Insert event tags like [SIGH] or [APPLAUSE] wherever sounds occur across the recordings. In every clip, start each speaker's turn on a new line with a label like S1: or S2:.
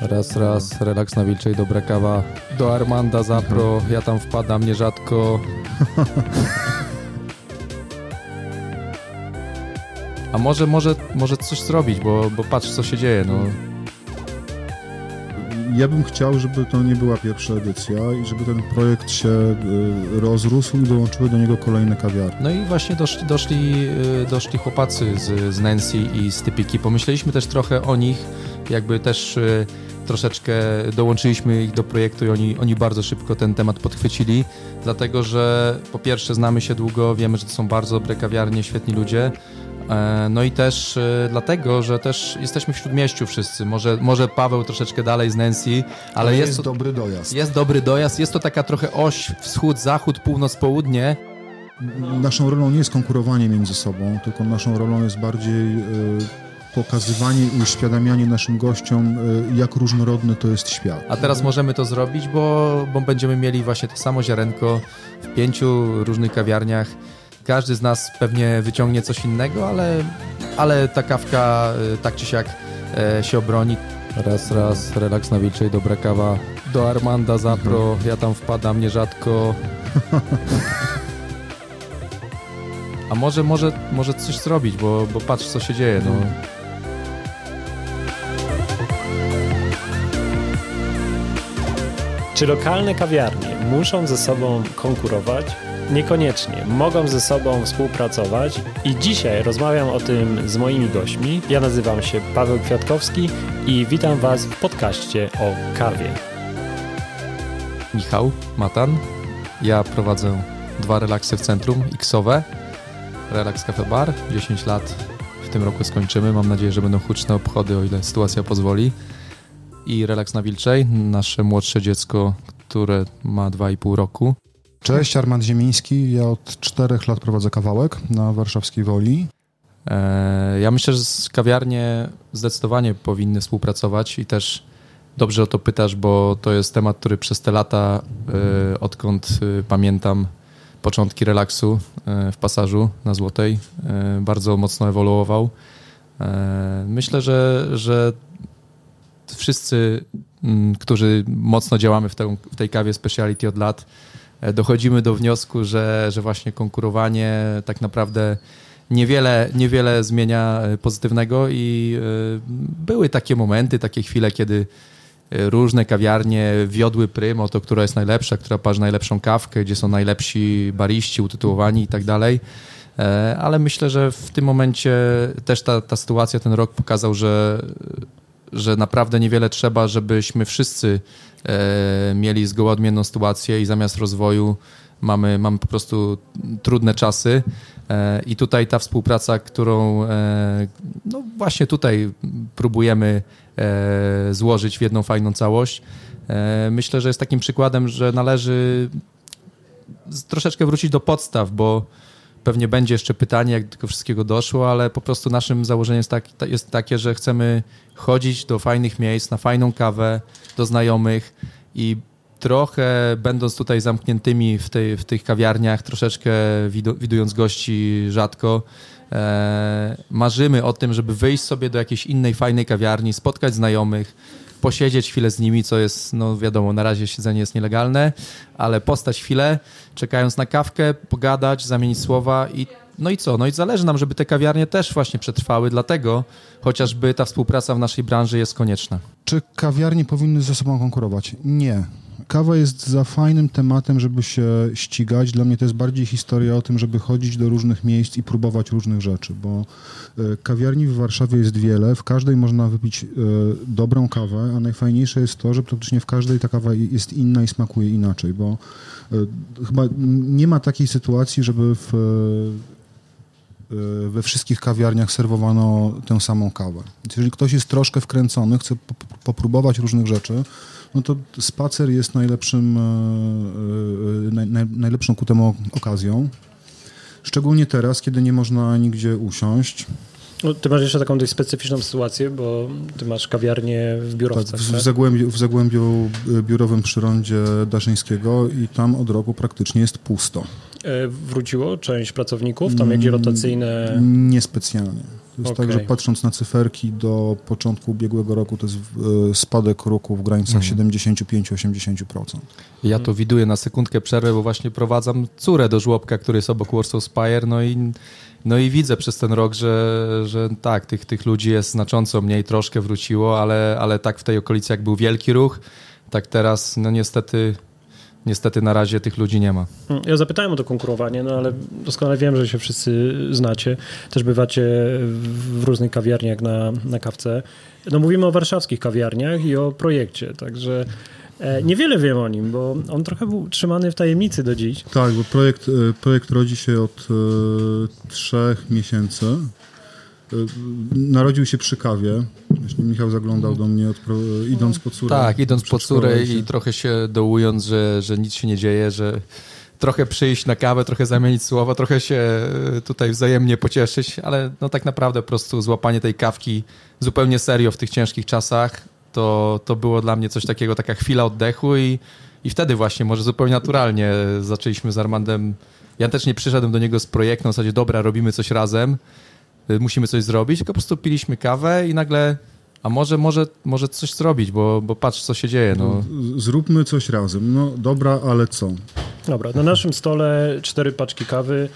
S1: Raz, raz, relaks na Wilczej, dobra kawa. Do Armanda Zapro, ja tam wpadam nierzadko. [LAUGHS] A może, może, może coś zrobić, bo, bo patrz co się dzieje, no.
S2: Ja bym chciał, żeby to nie była pierwsza edycja i żeby ten projekt się y, rozrósł i dołączyły do niego kolejne kawiarnie.
S1: No i właśnie doszli, doszli, y, doszli chłopacy z, z Nancy i z Typiki. Pomyśleliśmy też trochę o nich, jakby też y, troszeczkę dołączyliśmy ich do projektu i oni, oni bardzo szybko ten temat podchwycili, dlatego że po pierwsze znamy się długo, wiemy, że to są bardzo dobre kawiarnie, świetni ludzie, e, no i też e, dlatego, że też jesteśmy w Śródmieściu wszyscy. Może, może Paweł troszeczkę dalej z Nancy, ale
S2: jest,
S1: jest,
S2: jest dobry dojazd.
S1: jest dobry dojazd. Jest to taka trochę oś wschód, zachód, północ, południe.
S2: Naszą rolą nie jest konkurowanie między sobą, tylko naszą rolą jest bardziej pokazywanie i uświadamianie naszym gościom, y, jak różnorodny to jest świat.
S1: A teraz możemy to zrobić, bo, bo będziemy mieli właśnie to samo ziarenko w pięciu różnych kawiarniach. Każdy z nas pewnie wyciągnie coś innego, ale, ale ta kawka y, tak czy siak e, się obroni. Raz, raz, relaks na Wilczej, dobra kawa. Do Armanda Zapro, ja tam wpadam nierzadko. [LAUGHS] A może, może, może coś zrobić, bo, bo patrz co się dzieje, no.
S3: Czy lokalne kawiarnie muszą ze sobą konkurować? Niekoniecznie. Mogą ze sobą współpracować i dzisiaj rozmawiam o tym z moimi gośćmi. Ja nazywam się Paweł Kwiatkowski i witam Was w podcaście o kawie.
S1: Michał Matan. Ja prowadzę dwa relaksy w centrum, Xowe, Relax Cafe Bar, 10 lat w tym roku skończymy. Mam nadzieję, że będą huczne obchody, o ile sytuacja pozwoli. I Relaks na Wilczej, nasze młodsze dziecko, które ma 2,5 roku.
S2: Cześć, Armand Ziemiński. Ja od czterech lat prowadzę kawałek na warszawskiej Woli.
S1: E, Ja myślę, że kawiarnie zdecydowanie powinny współpracować i też dobrze o to pytasz, bo to jest temat, który przez te lata, e, odkąd e, pamiętam początki relaksu w pasażu na Złotej, bardzo mocno ewoluował. Myślę, że, że wszyscy, mm, którzy mocno działamy w, tej kawie speciality od lat, e, dochodzimy do wniosku, że, że właśnie konkurowanie tak naprawdę niewiele, niewiele zmienia e, pozytywnego i e, były takie momenty, takie chwile, kiedy różne kawiarnie wiodły prym o to, która jest najlepsza, która parzy najlepszą kawkę, gdzie są najlepsi bariści utytułowani i tak dalej. Ale myślę, że w tym momencie też ta, ta sytuacja, ten rok pokazał, że, że naprawdę niewiele trzeba, żebyśmy wszyscy e, mieli zgoła odmienną sytuację i zamiast rozwoju mamy, mamy po prostu trudne czasy. E, I tutaj ta współpraca, którą e, no właśnie tutaj próbujemy e, złożyć w jedną fajną całość, e, myślę, że jest takim przykładem, że należy troszeczkę wrócić do podstaw, bo pewnie będzie jeszcze pytanie, jak do tego wszystkiego doszło, ale po prostu naszym założeniem jest, tak, ta- jest takie, że chcemy chodzić do fajnych miejsc, na fajną kawę, do znajomych i trochę będąc tutaj zamkniętymi w, tej, w tych kawiarniach, troszeczkę widu, widując gości rzadko, e, marzymy o tym, żeby wyjść sobie do jakiejś innej fajnej kawiarni, spotkać znajomych, posiedzieć chwilę z nimi, co jest, no wiadomo, na razie siedzenie jest nielegalne, ale postać chwilę, czekając na kawkę, pogadać, zamienić słowa i no i co? No i zależy nam, żeby te kawiarnie też właśnie przetrwały, dlatego chociażby ta współpraca w naszej branży jest konieczna.
S2: Czy kawiarnie powinny ze sobą konkurować? Nie. Kawa jest za fajnym tematem, żeby się ścigać. Dla mnie to jest bardziej historia o tym, żeby chodzić do różnych miejsc i próbować różnych rzeczy, bo e, kawiarni w Warszawie jest wiele, w każdej można wypić e, dobrą kawę, a najfajniejsze jest to, że praktycznie w każdej ta kawa jest inna i smakuje inaczej, bo e, chyba nie ma takiej sytuacji, żeby w we wszystkich kawiarniach serwowano tę samą kawę. Więc jeżeli ktoś jest troszkę wkręcony, chce po- popróbować różnych rzeczy, no to spacer jest najlepszym, e, e, naj, naj, najlepszą ku temu okazją. Szczególnie teraz, kiedy nie można nigdzie usiąść.
S3: No, ty masz jeszcze taką dość specyficzną sytuację, bo ty masz kawiarnię w
S2: Tak,
S3: biurowcach.
S2: w,
S3: tak?
S2: w, Zagłębiu, w Zagłębiu e, biurowym przy rondzie Daszyńskiego i tam od roku praktycznie jest pusto.
S3: E, Wróciło część pracowników, tam jakieś rotacyjne...
S2: Niespecjalnie. To jest okay. tak, że patrząc na cyferki do początku ubiegłego roku, to jest spadek roku w granicach mm. 75-80%.
S1: Ja to widuję na sekundkę przerwę, bo właśnie prowadzam córę do żłobka, który jest obok Warsaw Spire, no i no i widzę przez ten rok, że, że tak, tych, tych ludzi jest znacząco mniej, troszkę wróciło, ale, ale tak w tej okolicy jak był wielki ruch, tak teraz no niestety niestety na razie tych ludzi nie ma.
S3: Ja zapytałem o to konkurowanie, no ale doskonale wiem, że się wszyscy znacie. Też bywacie w różnych kawiarniach na, na kawce. No mówimy o warszawskich kawiarniach i o projekcie, także E, niewiele wiem o nim, bo on trochę był trzymany w tajemnicy do dziś.
S2: Tak, bo projekt, e, projekt rodzi się od e, trzech miesięcy. E, narodził się przy kawie. Właśnie Michał zaglądał do mnie, od, idąc po córę.
S1: Tak, idąc po córę i trochę się dołując, że, że nic się nie dzieje, że trochę przyjść na kawę, trochę zamienić słowa, trochę się tutaj wzajemnie pocieszyć, ale no tak naprawdę po prostu złapanie tej kawki zupełnie serio w tych ciężkich czasach to, to było dla mnie coś takiego, taka chwila oddechu i, i wtedy właśnie, może zupełnie naturalnie zaczęliśmy z Armandem. Ja też nie przyszedłem do niego z projektem w zasadzie, dobra, robimy coś razem, musimy coś zrobić, tylko po prostu piliśmy kawę i nagle a może, może, może coś zrobić, bo, bo patrz, co się dzieje. No.
S2: Zróbmy coś razem. No dobra, ale co?
S3: Dobra, na naszym stole cztery paczki kawy,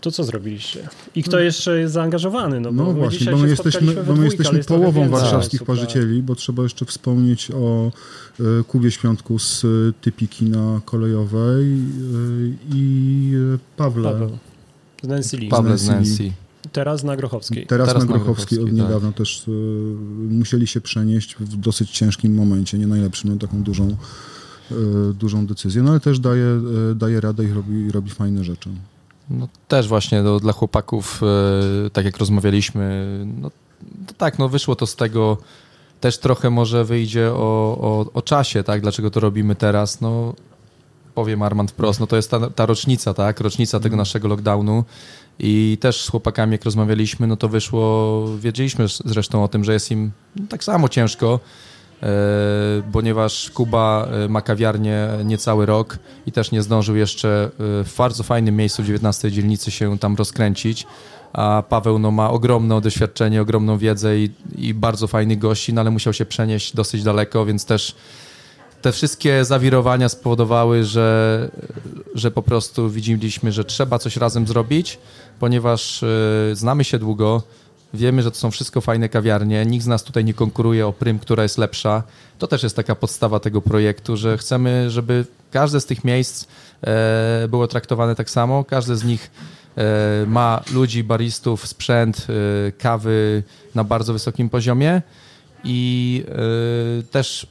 S3: to co zrobiliście? I kto jeszcze jest zaangażowany?
S2: No, bo no właśnie, bo my jesteśmy, bo my jesteśmy połową warszawskich parzycieli, bo trzeba jeszcze wspomnieć o y, Kubie Świątku z y, Typiki na Kolejowej y, i Pawle. Paweł.
S3: Z Nancy Lee.
S1: Pawle z Nancy.
S3: Teraz na Grochowskiej.
S2: Teraz, Teraz na, Grochowskiej, od niedawna tak. też y, musieli się przenieść w dosyć ciężkim momencie, nie najlepszym, no taką dużą, y, dużą decyzję, no ale też daje, y, daje radę i robi, robi fajne rzeczy.
S1: No, też właśnie no, dla chłopaków, tak jak rozmawialiśmy, no, to tak, no wyszło to z tego, też trochę może wyjdzie o, o, o czasie, tak, dlaczego to robimy teraz, no powiem Armand wprost, no to jest ta, ta rocznica, tak, rocznica tego mhm. naszego lockdownu i też z chłopakami jak rozmawialiśmy, no to wyszło, wiedzieliśmy zresztą o tym, że jest im tak samo ciężko, E, ponieważ Kuba e, ma kawiarnię niecały rok i też nie zdążył jeszcze e, w bardzo fajnym miejscu w 19 dzielnicy się tam rozkręcić. A Paweł no, ma ogromne doświadczenie, ogromną wiedzę i, i bardzo fajnych gości, no, ale musiał się przenieść dosyć daleko, więc też te wszystkie zawirowania spowodowały, że, że po prostu widzieliśmy, że trzeba coś razem zrobić, ponieważ znamy się długo, Wiemy, że to są wszystko fajne kawiarnie, nikt z nas tutaj nie konkuruje o prym, która jest lepsza. To też jest taka podstawa tego projektu, że chcemy, żeby każde z tych miejsc e, było traktowane tak samo, każde z nich e, ma ludzi, baristów, sprzęt, e, kawy na bardzo wysokim poziomie i też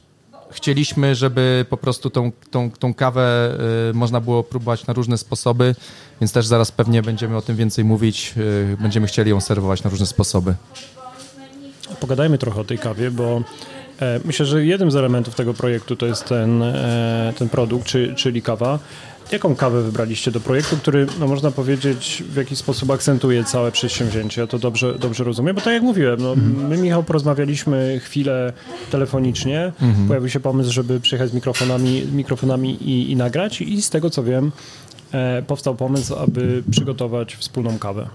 S1: chcieliśmy, żeby po prostu tą, tą, tą kawę y, można było próbować na różne sposoby, więc też zaraz pewnie będziemy o tym więcej mówić. Y, będziemy chcieli ją serwować na różne sposoby.
S3: Pogadajmy trochę o tej kawie, bo e, myślę, że jednym z elementów tego projektu to jest ten, e, ten produkt, czy, czyli kawa. Jaką kawę wybraliście do projektu, który, no można powiedzieć, w jakiś sposób akcentuje całe przedsięwzięcie? Ja to dobrze, dobrze rozumiem, bo tak jak mówiłem, no, mhm. my, Michał, porozmawialiśmy chwilę telefonicznie, mhm. pojawił się pomysł, żeby przyjechać z mikrofonami, mikrofonami i, i nagrać i z tego, co wiem, e, powstał pomysł, aby przygotować wspólną kawę.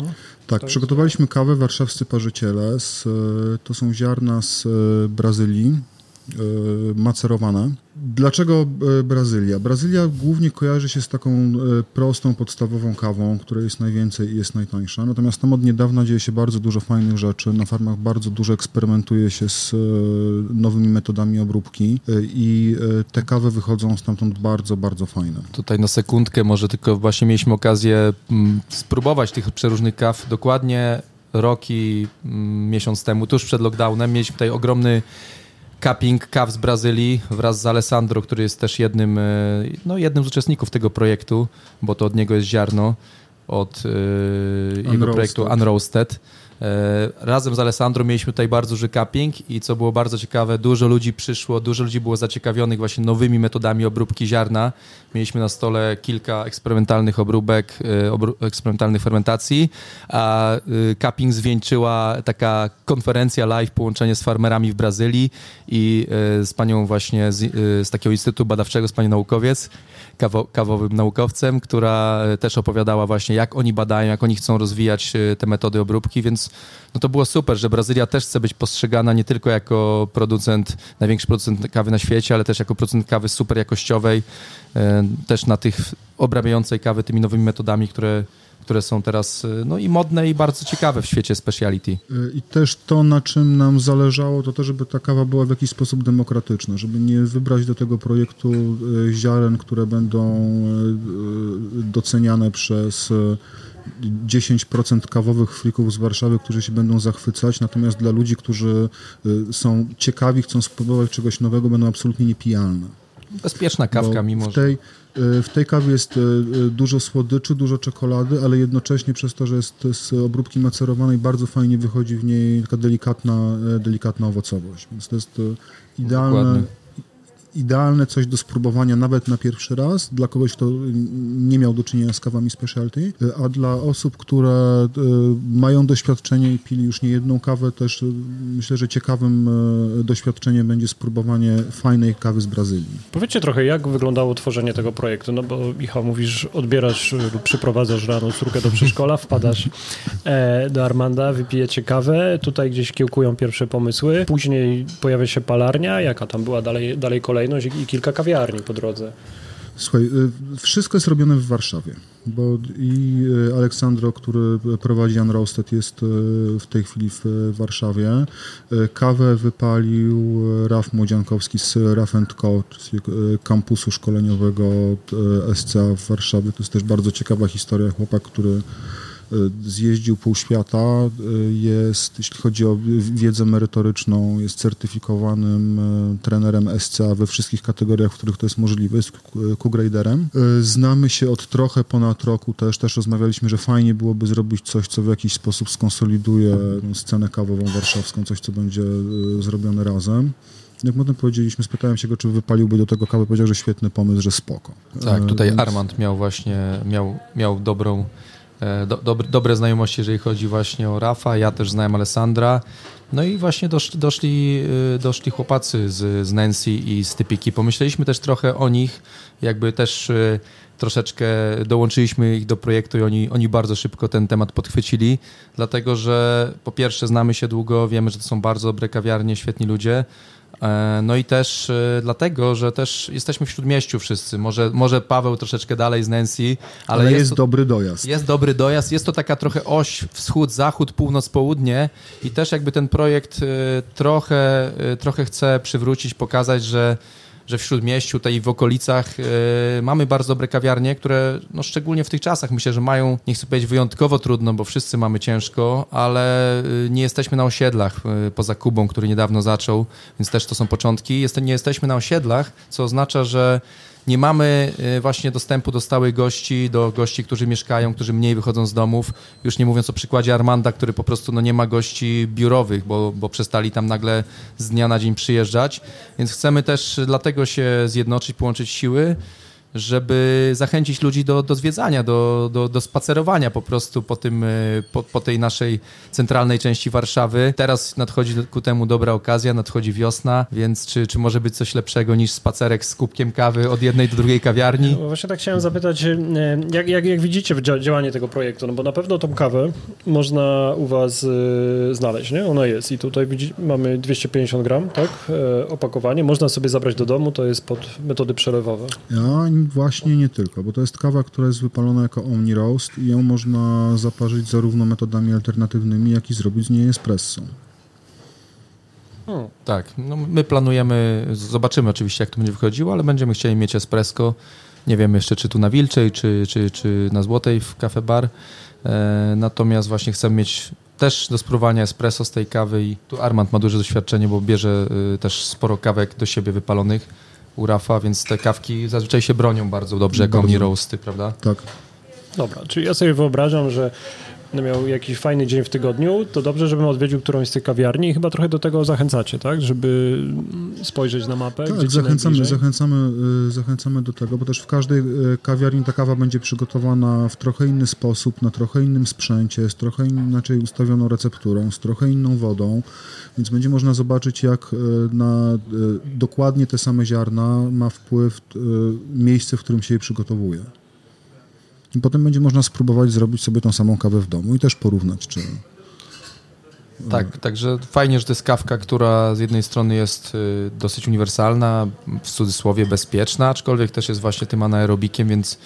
S2: No, tak, przygotowaliśmy kawę warszawscy parzyciele. Z, e, to są ziarna z e, Brazylii, macerowane Dlaczego e, Brazylia? Brazylia głównie kojarzy się z taką e, prostą, podstawową kawą, której jest najwięcej i jest najtańsza. Natomiast tam od niedawna dzieje się bardzo dużo fajnych rzeczy. Na farmach bardzo dużo eksperymentuje się z e, nowymi metodami obróbki i te kawy wychodzą stamtąd bardzo, bardzo fajne.
S1: Tutaj na sekundkę może tylko właśnie mieliśmy okazję mm, spróbować tych przeróżnych kaw dokładnie rok i mm, miesiąc temu, tuż przed lockdownem. Mieliśmy tutaj ogromny Cupping Cav z Brazylii wraz z Alessandro, który jest też jednym, e, no, jednym z uczestników tego projektu, bo to od niego jest ziarno, od y, jego projektu Unroasted. E, razem z Alessandro mieliśmy tutaj bardzo duży cupping i co było bardzo ciekawe, dużo ludzi przyszło, dużo ludzi było zaciekawionych właśnie nowymi metodami obróbki ziarna. Mieliśmy na stole kilka eksperymentalnych obróbek, e, eksperymentalnych fermentacji, a e, cupping zwieńczyła taka konferencja live, połączenie z farmerami w Brazylii i z panią właśnie z, z takiego instytutu badawczego, z panią naukowiec, kawo, kawowym naukowcem, która też opowiadała właśnie jak oni badają, jak oni chcą rozwijać te metody obróbki, więc no to było super, że Brazylia też chce być postrzegana nie tylko jako producent, największy producent kawy na świecie, ale też jako producent kawy super jakościowej, e, też na tych obrabiającej kawy tymi nowymi metodami, które które są teraz no i modne i bardzo ciekawe w świecie speciality.
S2: I też to, na czym nam zależało, to to, żeby ta kawa była w jakiś sposób demokratyczna, żeby nie wybrać do tego projektu ziaren, które będą doceniane przez 10% kawowych frików z Warszawy, którzy się będą zachwycać, natomiast dla ludzi, którzy y, są ciekawi, chcą spróbować czegoś nowego, będą absolutnie niepijalne.
S1: Bezpieczna kawka, Bo mimo
S2: w tej, y, w tej kawie jest y, dużo słodyczy, dużo czekolady, ale jednocześnie przez to, że jest z obróbki macerowanej, bardzo fajnie wychodzi w niej taka delikatna, delikatna owocowość. Więc to jest idealne. Dokładnie idealne coś do spróbowania nawet na pierwszy raz, dla kogoś, kto nie miał do czynienia z kawami specialty, a dla osób, które e, mają doświadczenie i pili już nie jedną kawę, też e, myślę, że ciekawym e, doświadczeniem będzie spróbowanie fajnej kawy z Brazylii.
S3: Powiedzcie trochę, jak wyglądało tworzenie tego projektu, no bo Michał, mówisz, odbierasz lub przyprowadzasz rano córkę do przedszkola, wpadasz do Armanda, wypijecie kawę, tutaj gdzieś kiełkują pierwsze pomysły, później pojawia się palarnia, jaka tam była dalej, dalej kolej kolejność i kilka kawiarni po drodze.
S2: Słuchaj, y, wszystko jest robione w Warszawie, bo i y, Aleksandro, który prowadzi Jan Roasted, jest y, w tej chwili w Warszawie. Kawę wypalił Raf Młodziankowski z Raf Co, z kampusu szkoleniowego SCA w Warszawie. To jest też bardzo ciekawa historia. Chłopak, który zjeździł pół świata, y, jest, jeśli chodzi o wiedzę merytoryczną, jest certyfikowanym y, trenerem SCA we wszystkich kategoriach, w których to jest możliwe, jest Q-graderem. Znamy się od trochę ponad roku też, też rozmawialiśmy, że fajnie byłoby zrobić coś, co w jakiś sposób skonsoliduje scenę kawową warszawską, coś, co będzie zrobione razem. Jak potem powiedzieliśmy, spytałem się go, czy wypaliłby do tego kawę, powiedział, że świetny pomysł, że spoko.
S1: Tak, tutaj Więc... Armand miał właśnie, miał, miał dobrą do, dobre, dobre znajomości, jeżeli chodzi właśnie o Rafa. Ja też znałem Alessandra. No i właśnie doszli, doszli, e, doszli chłopacy z, z Nancy i z Typiki. Pomyśleliśmy też trochę o nich, jakby też e, troszeczkę dołączyliśmy ich do projektu i oni, oni bardzo szybko ten temat podchwycili, dlatego że po pierwsze znamy się długo, wiemy, że to są bardzo dobre kawiarnie, świetni ludzie, E, no i też e, dlatego, że też jesteśmy w Śródmieściu wszyscy. Może, może Paweł troszeczkę dalej z Nancy, ale,
S2: ale jest,
S1: jest to,
S2: dobry dojazd.
S1: Jest dobry dojazd. Jest to taka trochę oś wschód, zachód, północ, południe i też jakby ten projekt e, trochę, trochę chce przywrócić, pokazać, że że w Śródmieściu, tutaj w okolicach yy, mamy bardzo dobre kawiarnie, które no, szczególnie w tych czasach myślę, że mają, nie chcę powiedzieć wyjątkowo trudno, bo wszyscy mamy ciężko, ale yy, nie jesteśmy na osiedlach, yy, poza Kubą, który niedawno zaczął, więc też to są początki. Jest, nie jesteśmy na osiedlach, co oznacza, że nie mamy y, właśnie dostępu do stałych gości, do gości, którzy mieszkają, którzy mniej wychodzą z domów. Już nie mówiąc o przykładzie Armanda, który po prostu no, nie ma gości biurowych, bo, bo przestali tam nagle z dnia na dzień przyjeżdżać. Więc chcemy też dlatego się zjednoczyć, połączyć siły żeby zachęcić ludzi do, do zwiedzania, do, do, do spacerowania po prostu po, tym, e, po, po tej naszej centralnej części Warszawy. Teraz nadchodzi ku temu dobra okazja, nadchodzi wiosna, więc czy, czy może być coś lepszego niż spacerek z kubkiem kawy od jednej do drugiej kawiarni?
S3: No właśnie tak chciałem zapytać, e, jak, jak, jak widzicie działanie tego projektu? No bo na pewno tą kawę można u was e, znaleźć, nie? Ona jest i tutaj widzi, mamy 250 gram, tak? Opakowanie. Można sobie zabrać do domu, to jest pod metody przelewowe.
S2: Właśnie nie tylko, bo to jest kawa, która jest wypalona jako Omni Roast i ją można zaparzyć zarówno metodami alternatywnymi, jak i zrobić z niej espresso.
S1: Tak, no my planujemy, zobaczymy oczywiście jak to będzie wychodziło, ale będziemy chcieli mieć espresso. Nie wiem jeszcze czy tu na Wilczej, czy, czy, czy na Złotej w Cafe Bar. E, natomiast właśnie chcemy mieć też do spróbowania espresso z tej kawy i tu Armand ma duże doświadczenie, bo bierze y, też sporo kawek do siebie wypalonych u Rafa, więc te kawki zazwyczaj się bronią bardzo dobrze, jak Roasty, prawda?
S2: Tak.
S3: Dobra, czyli ja sobie wyobrażam, że będę miał jakiś fajny dzień w tygodniu, to dobrze, żebym odwiedził którąś z tych kawiarni i chyba trochę do tego zachęcacie, tak? Żeby spojrzeć na mapę.
S2: Tak, zachęcamy, zachęcamy, y, zachęcamy do tego, bo też w każdej y, kawiarni ta kawa będzie przygotowana w trochę inny sposób, na trochę innym sprzęcie, z trochę inaczej ustawioną recepturą, z trochę inną wodą, więc będzie można zobaczyć, jak y, na dokładnie te same ziarna ma wpływ miejsce, w którym się je przygotowuje. I potem będzie można spróbować zrobić sobie tą samą kawę w domu i też porównać, czy,
S1: Tak, także fajnie, że to jest kawka, która z jednej strony jest y, dosyć uniwersalna, w cudzysłowie bezpieczna, aczkolwiek też jest właśnie tym anaerobikiem, więc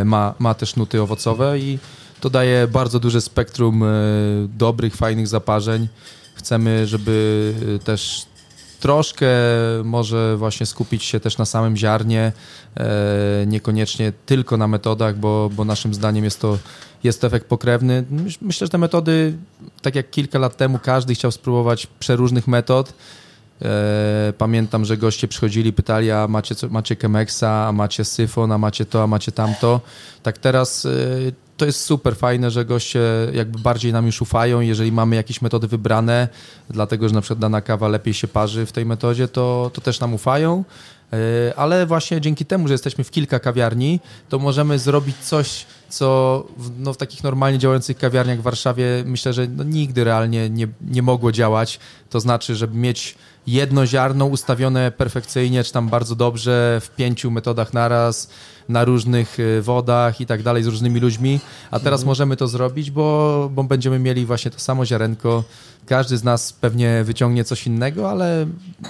S1: y, ma, ma też nuty owocowe i to daje bardzo duże spektrum y, dobrych, fajnych zaparzeń. Chcemy, żeby też troszkę może właśnie skupić się też na samym ziarnie, niekoniecznie tylko na metodach, bo, bo naszym zdaniem jest to jest efekt pokrewny. Myślę, że te metody, tak jak kilka lat temu, każdy chciał spróbować przeróżnych metod. E, pamiętam, że goście przychodzili, pytali, a macie, macie Chemexa, a macie Syfon, a macie to, a macie tamto. Tak teraz e, to jest super fajne, że goście jakby bardziej nam już ufają. Jeżeli mamy jakieś metody wybrane, dlatego że na przykład dana kawa lepiej się parzy w tej metodzie, to, to też nam ufają. E, ale właśnie dzięki temu, że jesteśmy w kilka kawiarni, to możemy zrobić coś, co w, no, w takich normalnie działających kawiarniach w Warszawie myślę, że no, nigdy realnie nie, nie mogło działać. To znaczy, żeby mieć jedno ziarno ustawione perfekcyjnie, czy tam bardzo dobrze w pięciu metodach naraz, na różnych e, wodach i tak dalej, z różnymi ludźmi, a teraz mhm. możemy to zrobić, bo, bo będziemy mieli właśnie to samo ziarenko. Każdy z nas pewnie wyciągnie coś innego, ale,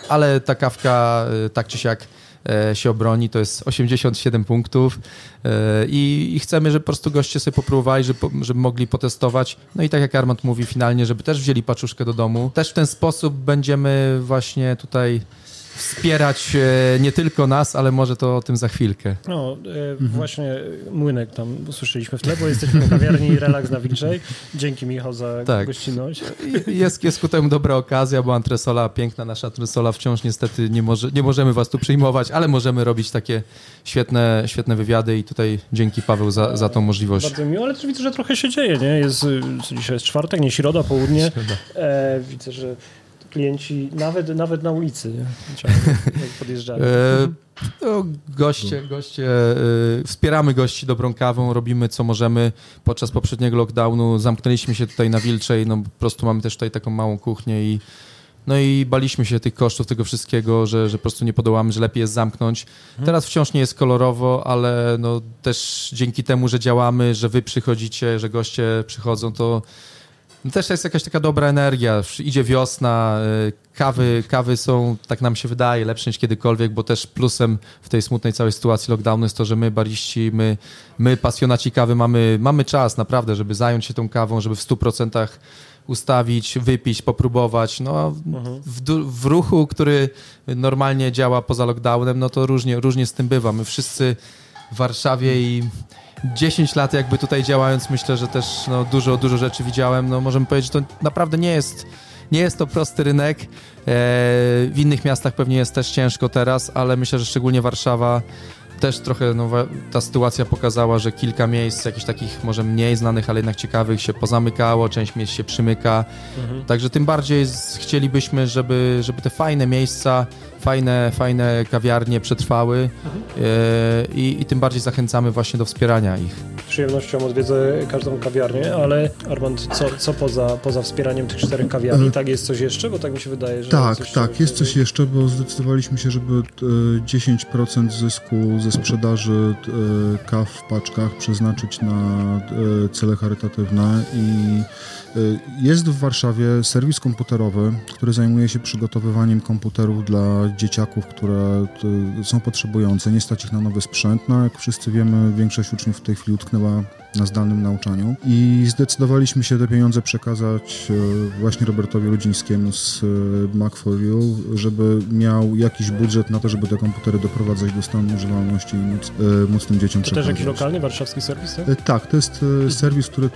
S1: ale ta kawka e, tak czy siak E, się obroni, to jest 87 punktów i, i chcemy, żeby po prostu goście sobie popróbowali, żeby, żeby mogli potestować. No i tak jak Armand mówi finalnie, żeby też wzięli paczuszkę do domu. Też w ten sposób będziemy właśnie tutaj wspierać e, nie tylko nas, ale może to o tym za chwilkę.
S3: No, e, mhm. właśnie Młynek tam usłyszeliśmy w tle, bo jesteśmy w kawiarni Relax na Wilczej. [LAUGHS] Dzięki Michał za tak. gościnność.
S1: Jest, jest ku temu dobra okazja, bo antresola, piękna nasza antresola wciąż niestety nie, może, nie możemy was tu przyjmować, ale możemy robić takie świetne, świetne wywiady i tutaj dzięki Paweł za, za tą możliwość.
S3: Bardzo miło, ale też widzę, że trochę się dzieje, nie? Jest, dzisiaj jest czwartek, nie środa, południe. E, widzę, że klienci nawet, nawet na ulicy podjeżdżają. E,
S1: no, goście, goście, e, wspieramy gości dobrą kawą, robimy co możemy. Podczas poprzedniego lockdownu zamknęliśmy się tutaj na Wilczej, no po prostu mamy też tutaj taką małą kuchnię i no i baliśmy się tych kosztów, tego wszystkiego, że, że po prostu nie podołamy, że lepiej jest zamknąć. Mhm. Teraz wciąż nie jest kolorowo, ale no też dzięki temu, że działamy, że wy przychodzicie, że goście przychodzą, to też jest jakaś taka dobra energia. Idzie wiosna, y, kawy, kawy są, tak nam się wydaje, lepsze niż kiedykolwiek, bo też plusem w tej smutnej całej sytuacji lockdownu jest to, że my bariści, my, my pasjonaci kawy mamy, mamy czas naprawdę, żeby zająć się tą kawą, żeby w 100% ustawić, wypić, popróbować. No, mhm. w, w, ruchu, który normalnie działa poza lockdownem, no to różnie, różnie z tym bywa. My wszyscy w Warszawie i 10 lat jakby tutaj działając, myślę, że też no, dużo, dużo rzeczy widziałem. No, możemy powiedzieć, że to naprawdę nie jest, nie jest to prosty rynek. E, w innych miastach pewnie jest też ciężko teraz, ale myślę, że szczególnie Warszawa też trochę no, ta sytuacja pokazała, że kilka miejsc, jakichś takich może mniej znanych, ale jednak ciekawych się pozamykało, część miejsc się przymyka. Mhm. Także tym bardziej chcielibyśmy, żeby, żeby te fajne miejsca fajne, fajne kawiarnie przetrwały mhm. i, i tym bardziej zachęcamy właśnie do wspierania ich.
S3: Z przyjemnością odwiedzę każdą kawiarnię, ale Armand, co, co poza, poza wspieraniem tych czterech kawiarni? Tak jest coś jeszcze? Bo tak mi się wydaje, że...
S2: Tak, coś tak, jest coś jeszcze, bo zdecydowaliśmy się, żeby 10% zysku ze sprzedaży kaw w paczkach przeznaczyć na cele charytatywne i jest w Warszawie serwis komputerowy, który zajmuje się przygotowywaniem komputerów dla dzieciaków, które y, są potrzebujące. Nie stać ich na nowy sprzęt. No, jak wszyscy wiemy, większość uczniów w tej chwili utknęła na zdalnym nauczaniu i zdecydowaliśmy się te pieniądze przekazać e, właśnie Robertowi Ludzińskiemu z e, Mac4U, żeby miał jakiś budżet na to, żeby te komputery doprowadzać do stanu używalności i móc, e, móc tym dzieciom
S3: to
S2: przekazać.
S3: To też jakiś lokalny, warszawski serwis,
S2: tak? Tak, to jest serwis, który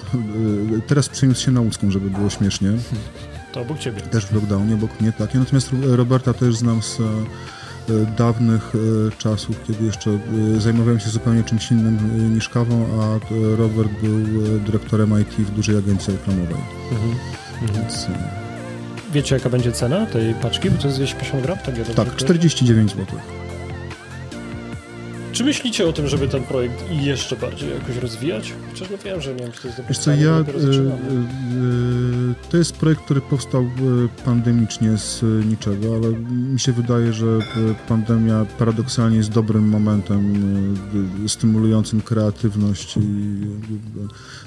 S2: teraz przeniósł się na łódzką, żeby było śmiesznie.
S3: To obok ciebie.
S2: Też w lockdownie, obok mnie, tak. Natomiast Roberta też znam z dawnych e, czasów, kiedy jeszcze e, zajmowałem się zupełnie czymś innym niż kawą, a Robert był dyrektorem IT w dużej agencji reklamowej. Mhm.
S3: Mhm. Więc... Wiecie, jaka będzie cena tej paczki? Bo to jest 250 gram?
S2: Tak, tak 49 zł.
S3: Czy myślicie o tym, żeby ten projekt jeszcze bardziej jakoś rozwijać? Chociaż no wiem, że nie wiem, czy to jest
S2: Wiesz co, ja, y, y, to jest projekt, który powstał pandemicznie z niczego, ale mi się wydaje, że pandemia paradoksalnie jest dobrym momentem stymulującym kreatywność i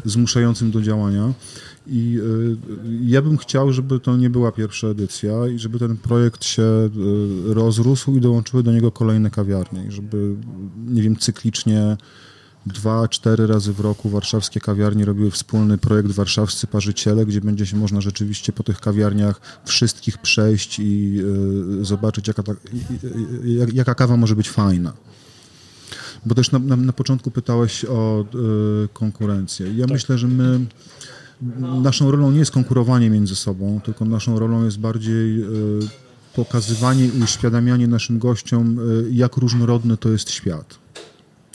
S2: zmuszającym do działania. I ja bym chciał, żeby to nie była pierwsza edycja i żeby ten projekt się rozrósł i dołączyły do niego kolejne kawiarnie, i żeby, nie wiem, cyklicznie dwa, cztery razy w roku warszawskie kawiarnie robiły wspólny projekt Warszawscy Parzyciele, gdzie będzie się można rzeczywiście po tych kawiarniach wszystkich przejść i y, zobaczyć, jaka, ta, y, jaka kawa może być fajna. Bo też na, na, na początku pytałeś o y, konkurencję. Ja tak. myślę, że my naszą rolą nie jest konkurowanie między sobą, tylko naszą rolą jest bardziej pokazywanie i uświadamianie naszym gościom, jak różnorodny to jest świat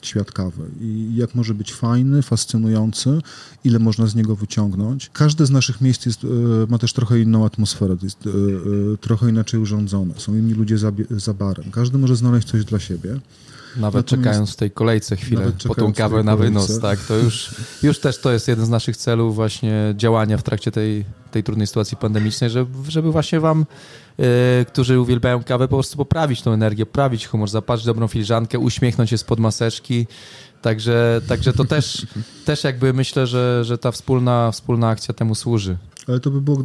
S2: świat kawy i jak może być fajny, fascynujący, ile można z niego wyciągnąć. Każde z naszych miejsc jest, e, ma też trochę inną atmosferę, jest e, e, trochę inaczej urządzone, są inni ludzie za, za barem. Każdy może znaleźć coś dla siebie.
S1: Nawet Natomiast, czekając w tej kolejce chwilę po tą kawę na wynos, tak, to już, już też to jest jeden z naszych celów właśnie działania w trakcie tej, tej trudnej sytuacji pandemicznej, żeby, żeby właśnie wam Y, którzy uwielbiają kawę, po prostu poprawić tą energię, poprawić humor, zapaść dobrą filiżankę, uśmiechnąć się spod maseczki. Także, także to też, też jakby myślę, że, że ta wspólna, wspólna akcja temu służy.
S2: Ale to by było,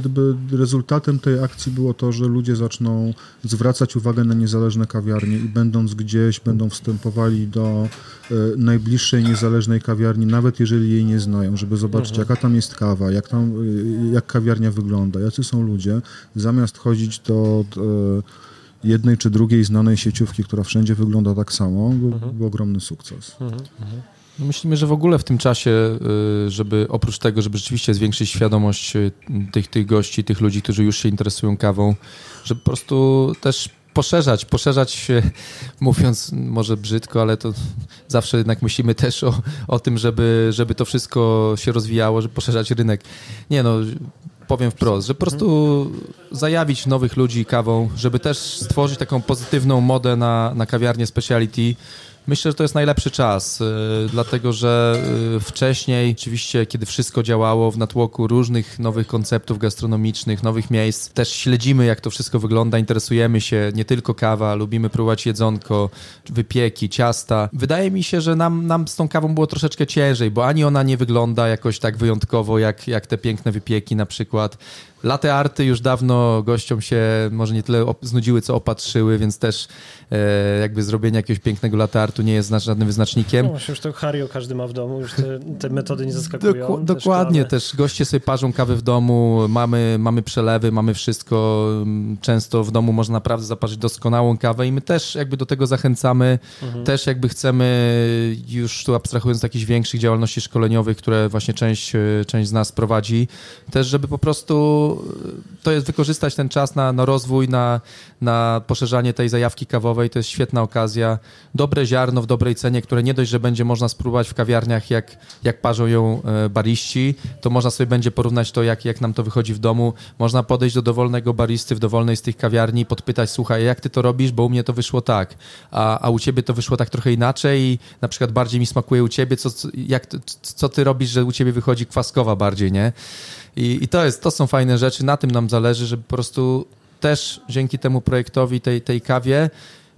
S2: gdyby rezultatem tej akcji było to, że ludzie zaczną zwracać uwagę na niezależne kawiarnie i będąc gdzieś, będą wstępowali do e, najbliższej niezależnej kawiarni, nawet jeżeli jej nie znają, żeby zobaczyć, mhm. jaka tam jest kawa, jak, tam, e, jak kawiarnia wygląda, jacy są ludzie, zamiast chodzić do, do jednej czy drugiej znanej sieciówki, która wszędzie wygląda tak samo, mhm. był ogromny sukces. Mhm.
S1: No myślimy, że w ogóle w tym czasie, y, żeby oprócz tego, żeby rzeczywiście zwiększyć świadomość y, tych, tych gości, tych ludzi, którzy już się interesują kawą, żeby po prostu też poszerzać, poszerzać [LAUGHS] mówiąc może brzydko, ale to zawsze jednak myślimy też o, o tym, żeby, żeby to wszystko się rozwijało, żeby poszerzać rynek. Nie no, powiem wprost, że po prostu zajawić nowych ludzi kawą, żeby też stworzyć taką pozytywną modę na, na kawiarnię speciality, Myślę, że to jest najlepszy czas, y, dlatego że y, wcześniej, oczywiście, kiedy wszystko działało w natłoku różnych nowych konceptów gastronomicznych, nowych miejsc, też śledzimy, jak to wszystko wygląda, interesujemy się nie tylko kawa, lubimy próbować jedzonko, wypieki, ciasta. Wydaje mi się, że nam, nam z tą kawą było troszeczkę ciężej, bo ani ona nie wygląda jakoś tak wyjątkowo, jak, jak te piękne wypieki na przykład. Latte arty już dawno gościom się może nie tyle znudziły, co opatrzyły, więc też e, jakby zrobienie jakiegoś pięknego latte artu nie jest żadnym wyznacznikiem.
S3: No już to Hario każdy ma w domu, już te, te metody nie zaskakują.
S1: Doku, dokładnie, też goście sobie parzą kawę w domu, mamy, mamy przelewy, mamy wszystko. Często w domu można naprawdę zaparzyć doskonałą kawę i my też jakby do tego zachęcamy. Mhm. Też jakby chcemy, już tu abstrahując z jakichś większych działalności szkoleniowych, które właśnie część, część z nas prowadzi, też żeby po prostu to jest wykorzystać ten czas na, na rozwój, na, na poszerzanie tej zajawki kawowej. To jest świetna okazja. Dobre ziarno w dobrej cenie, które nie dość, że będzie można spróbować w kawiarniach, jak, jak parzą ją e, bariści, to można sobie będzie porównać to, jak, jak nam to wychodzi w domu. Można podejść do dowolnego baristy w dowolnej z tych kawiarni podpytać, słuchaj, jak ty to robisz, bo u mnie to wyszło tak, a, a u ciebie to wyszło tak trochę inaczej i na przykład bardziej mi smakuje u ciebie, co, jak, co ty robisz, że u ciebie wychodzi kwaskowa bardziej, nie? I, I, to, jest, to są fajne rzeczy, na tym nam zależy, żeby po prostu też dzięki temu projektowi, tej, tej kawie,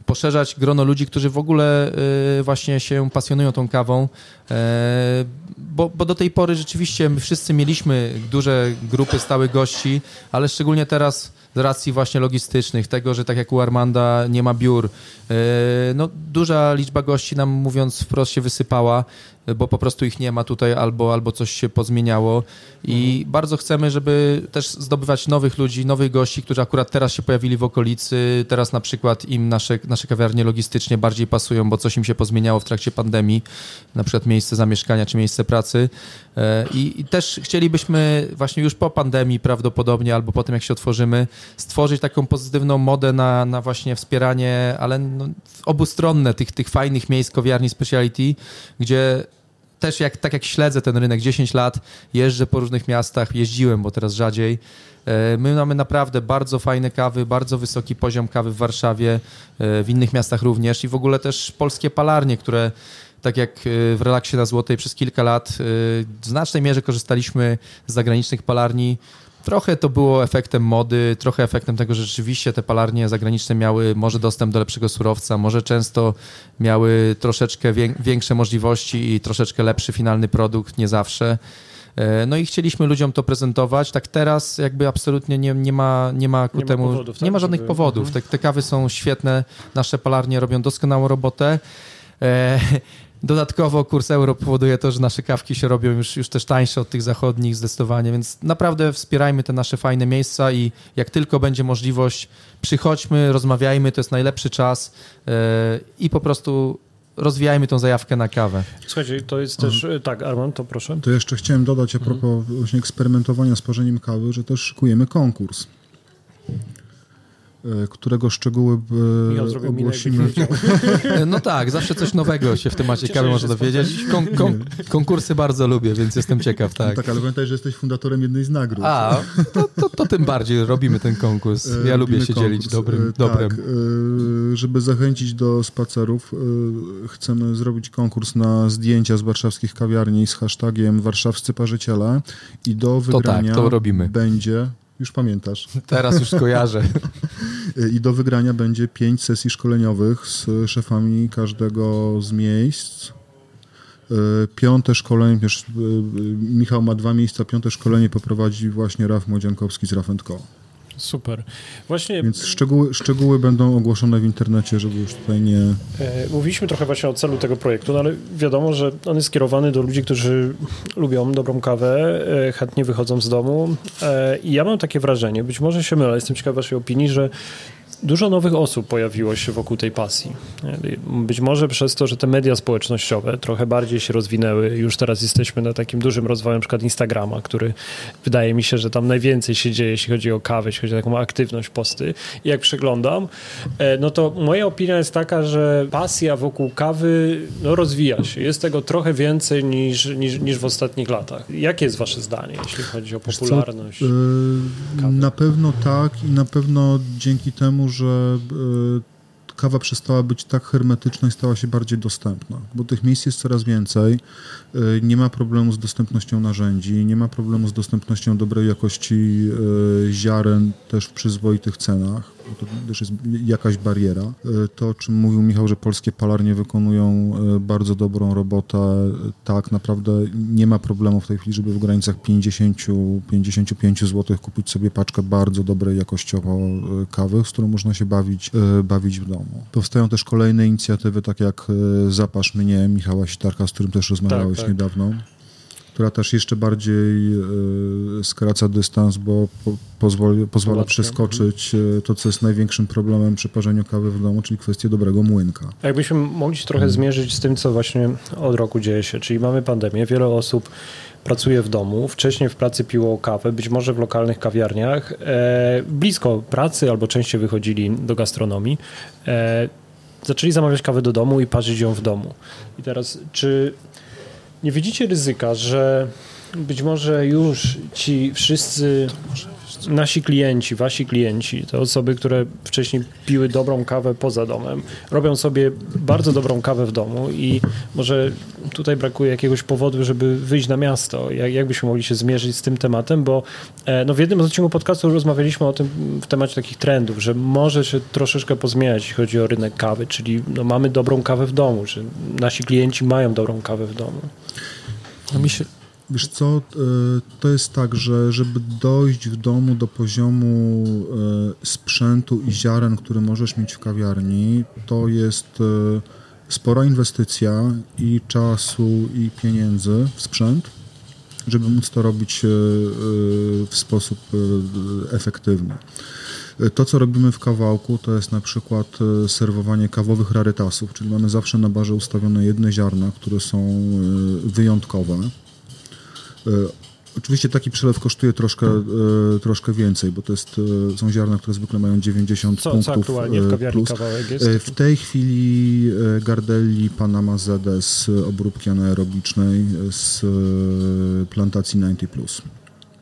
S1: poszerzać grono ludzi, którzy w ogóle y, właśnie się pasjonują tą kawą, e, bo, bo, do tej pory rzeczywiście my wszyscy mieliśmy duże grupy stałych gości, ale szczególnie teraz z racji właśnie logistycznych, tego, że tak jak u Armanda nie ma biur, e, no duża liczba gości nam mówiąc wprost się wysypała, bo po prostu ich nie ma tutaj albo, albo coś się pozmieniało. I mhm. bardzo chcemy, żeby też zdobywać nowych ludzi, nowych gości, którzy akurat teraz się pojawili w okolicy, teraz na przykład im nasze, nasze kawiarnie logistycznie bardziej pasują, bo coś im się pozmieniało w trakcie pandemii, na przykład miejsce zamieszkania czy miejsce pracy. E, i, i też chcielibyśmy właśnie już po pandemii prawdopodobnie albo po tym jak się otworzymy, stworzyć taką pozytywną modę na, na właśnie wspieranie, ale no, obustronne tych, tych fajnych miejsc kawiarni speciality, gdzie też jak, tak jak śledzę ten rynek 10 lat, jeżdżę po różnych miastach, jeździłem, bo teraz rzadziej. E, my mamy naprawdę bardzo fajne kawy, bardzo wysoki poziom kawy w Warszawie, e, w innych miastach również i w ogóle też polskie palarnie, które tak jak e, w relaksie na Złotej przez kilka lat w znacznej mierze korzystaliśmy z zagranicznych palarni, Trochę to było efektem mody, trochę efektem tego, że rzeczywiście te palarnie zagraniczne miały może dostęp do lepszego surowca, może często miały troszeczkę większe możliwości i troszeczkę lepszy finalny produkt, nie zawsze. No i chcieliśmy ludziom to prezentować. Tak teraz jakby absolutnie nie, nie, ma, nie ma ku
S3: nie
S1: temu,
S3: ma powodów,
S1: nie
S3: tak,
S1: ma żadnych
S3: żeby-
S1: powodów. Te, te kawy są świetne, nasze palarnie robią doskonałą robotę. E, Dodatkowo kurs euro powoduje to, że nasze kawki się robią już, już też tańsze od tych zachodnich zdecydowanie, więc naprawdę wspierajmy te nasze fajne miejsca i jak tylko będzie możliwość, przychodźmy, rozmawiajmy, to jest najlepszy czas e, i po prostu rozwijajmy tą zajawkę na kawę.
S3: Słuchajcie, to jest też... Tak, Arman, to proszę.
S2: To jeszcze chciałem dodać a propos właśnie eksperymentowania z parzeniem kawy, że też szykujemy konkurs, e, którego szczegóły e,
S3: minę,
S2: ogłosimy.
S1: E, No tak, zawsze coś nowego się w temacie
S3: Cieszę
S1: kawy można dowiedzieć. Kon, kon, konkursy bardzo lubię, więc jestem ciekaw, tak.
S2: Tak, ale pamiętaj, że jesteś fundatorem jednej z nagród.
S1: A, to, to, to tym bardziej robimy ten konkurs.
S2: E,
S1: Ja lubię
S2: robimy
S1: się
S2: konkurs.
S1: dzielić dobrym,
S2: E,
S1: dobrem.
S2: Tak, e, żeby zachęcić do spacerów, e, chcemy zrobić konkurs na zdjęcia z warszawskich kawiarni z hashtagiem warszawscy parzyciele i do
S1: To tak,
S2: wygrania
S1: to robimy.
S2: będzie, już pamiętasz,
S1: Teraz już kojarzę. [LAUGHS]
S2: i do wygrania będzie pięć sesji szkoleniowych z szefami każdego z miejsc. E, Piąte szkolenie, wiesz, e, Michał ma dwa miejsca, piąte szkolenie poprowadzi właśnie Raf Młodziankowski z Raf Co.
S3: Super. Właśnie
S2: Więc szczegóły, szczegóły będą ogłoszone w internecie, żeby już tutaj nie...
S3: e, mówiliśmy trochę właśnie o celu tego projektu, no ale wiadomo, że on jest skierowany do ludzi, którzy lubią dobrą kawę, e, chętnie wychodzą z domu e, i ja mam takie wrażenie, być może się mylę, jestem ciekaw waszej opinii, że Dużo nowych osób pojawiło się wokół tej pasji. Być może przez to, że te media społecznościowe trochę bardziej się rozwinęły. Już teraz jesteśmy na takim dużym rozwoju, na przykład Instagrama, który wydaje mi się, że tam najwięcej się dzieje, jeśli chodzi o kawę, jeśli chodzi o taką aktywność posty. I jak przeglądam, e, no to moja opinia jest taka, że pasja wokół kawy no, rozwija się. Jest tego trochę więcej niż, niż, niż w ostatnich latach. Jakie jest wasze zdanie, jeśli chodzi o
S2: Wiesz co,
S3: popularność?
S2: e,
S3: kawy?
S2: Na pewno tak i na pewno dzięki temu, że e, kawa przestała być tak hermetyczna i stała się bardziej dostępna, bo tych miejsc jest coraz więcej. E, Nie ma problemu z dostępnością narzędzi, nie ma problemu z dostępnością dobrej jakości e, ziaren też w przyzwoitych cenach, bo to też jest jakaś bariera. E, To, o czym mówił Michał, że polskie palarnie wykonują bardzo dobrą robotę, tak, naprawdę nie ma problemu w tej chwili, żeby w granicach 50-55 zł kupić sobie paczkę bardzo dobrej jakościowo kawy, z którą można się bawić, bawić w domu. Powstają też kolejne inicjatywy, tak jak e, Zapasz mnie Michała Sitarka, z którym też rozmawiałeś
S3: tak.
S2: niedawno która też jeszcze bardziej e, skraca dystans, bo po, pozwoli, pozwala przeskoczyć e, to, co jest największym problemem przy parzeniu kawy w domu, czyli kwestię dobrego młynka.
S3: Jakbyśmy mogli się trochę zmierzyć z tym, co właśnie od roku dzieje się, czyli mamy pandemię, wiele osób pracuje w domu, wcześniej w pracy piło kawę, być może w lokalnych kawiarniach, e, blisko pracy albo częściej wychodzili do gastronomii, e, zaczęli zamawiać kawę do domu i parzyć ją w domu. I teraz, czy nie widzicie ryzyka, że być może już ci wszyscy nasi klienci, wasi klienci, te osoby, które wcześniej piły dobrą kawę poza domem, robią sobie bardzo dobrą kawę w domu i może tutaj brakuje jakiegoś powodu, żeby wyjść na miasto. Jak, jak byśmy mogli się zmierzyć z tym tematem, bo e, no w jednym z odcinków podcastu rozmawialiśmy o tym w temacie takich trendów, że może się troszeczkę pozmieniać, jeśli chodzi o rynek kawy, czyli no, mamy dobrą kawę w domu, że nasi klienci mają dobrą kawę w domu.
S1: No mi się,
S2: Wiesz co, e, to jest tak, że żeby dojść w domu do poziomu e, sprzętu i ziaren, który możesz mieć w kawiarni, to jest e, spora inwestycja i czasu, i pieniędzy w sprzęt, żeby móc to robić w sposób efektywny. To, co robimy w kawałku, to jest na przykład serwowanie kawowych rarytasów, czyli mamy zawsze na barze ustawione jedne ziarna, które są wyjątkowe. E, Oczywiście taki przelew kosztuje troszkę, e, troszkę więcej, bo to jest, e, są ziarna, które zwykle mają 90
S3: Co,
S2: punktów
S3: co aktualnie w
S2: e,
S3: kawiarni
S2: plus.
S3: kawałek jest?
S2: E, W tej chwili e, Gardelli Panama ZD z obróbki anaerobicznej z plantacji 90+. Plus.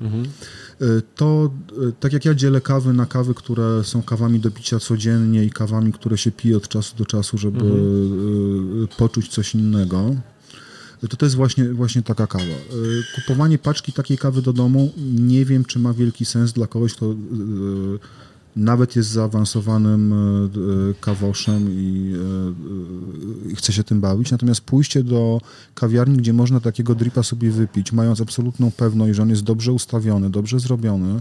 S3: Mhm.
S2: To, tak jak ja dzielę kawy na kawy, które są kawami do picia codziennie i kawami, które się pije od czasu do czasu, żeby e, poczuć coś innego, to to jest właśnie, właśnie taka kawa. E, Kupowanie paczki takiej kawy do domu nie wiem, czy ma wielki sens dla kogoś, kto e, nawet jest zaawansowanym kawoszem i, i chce się tym bawić. Natomiast pójście do kawiarni, gdzie można takiego dripa sobie wypić, mając absolutną pewność, że on jest dobrze ustawiony, dobrze zrobiony,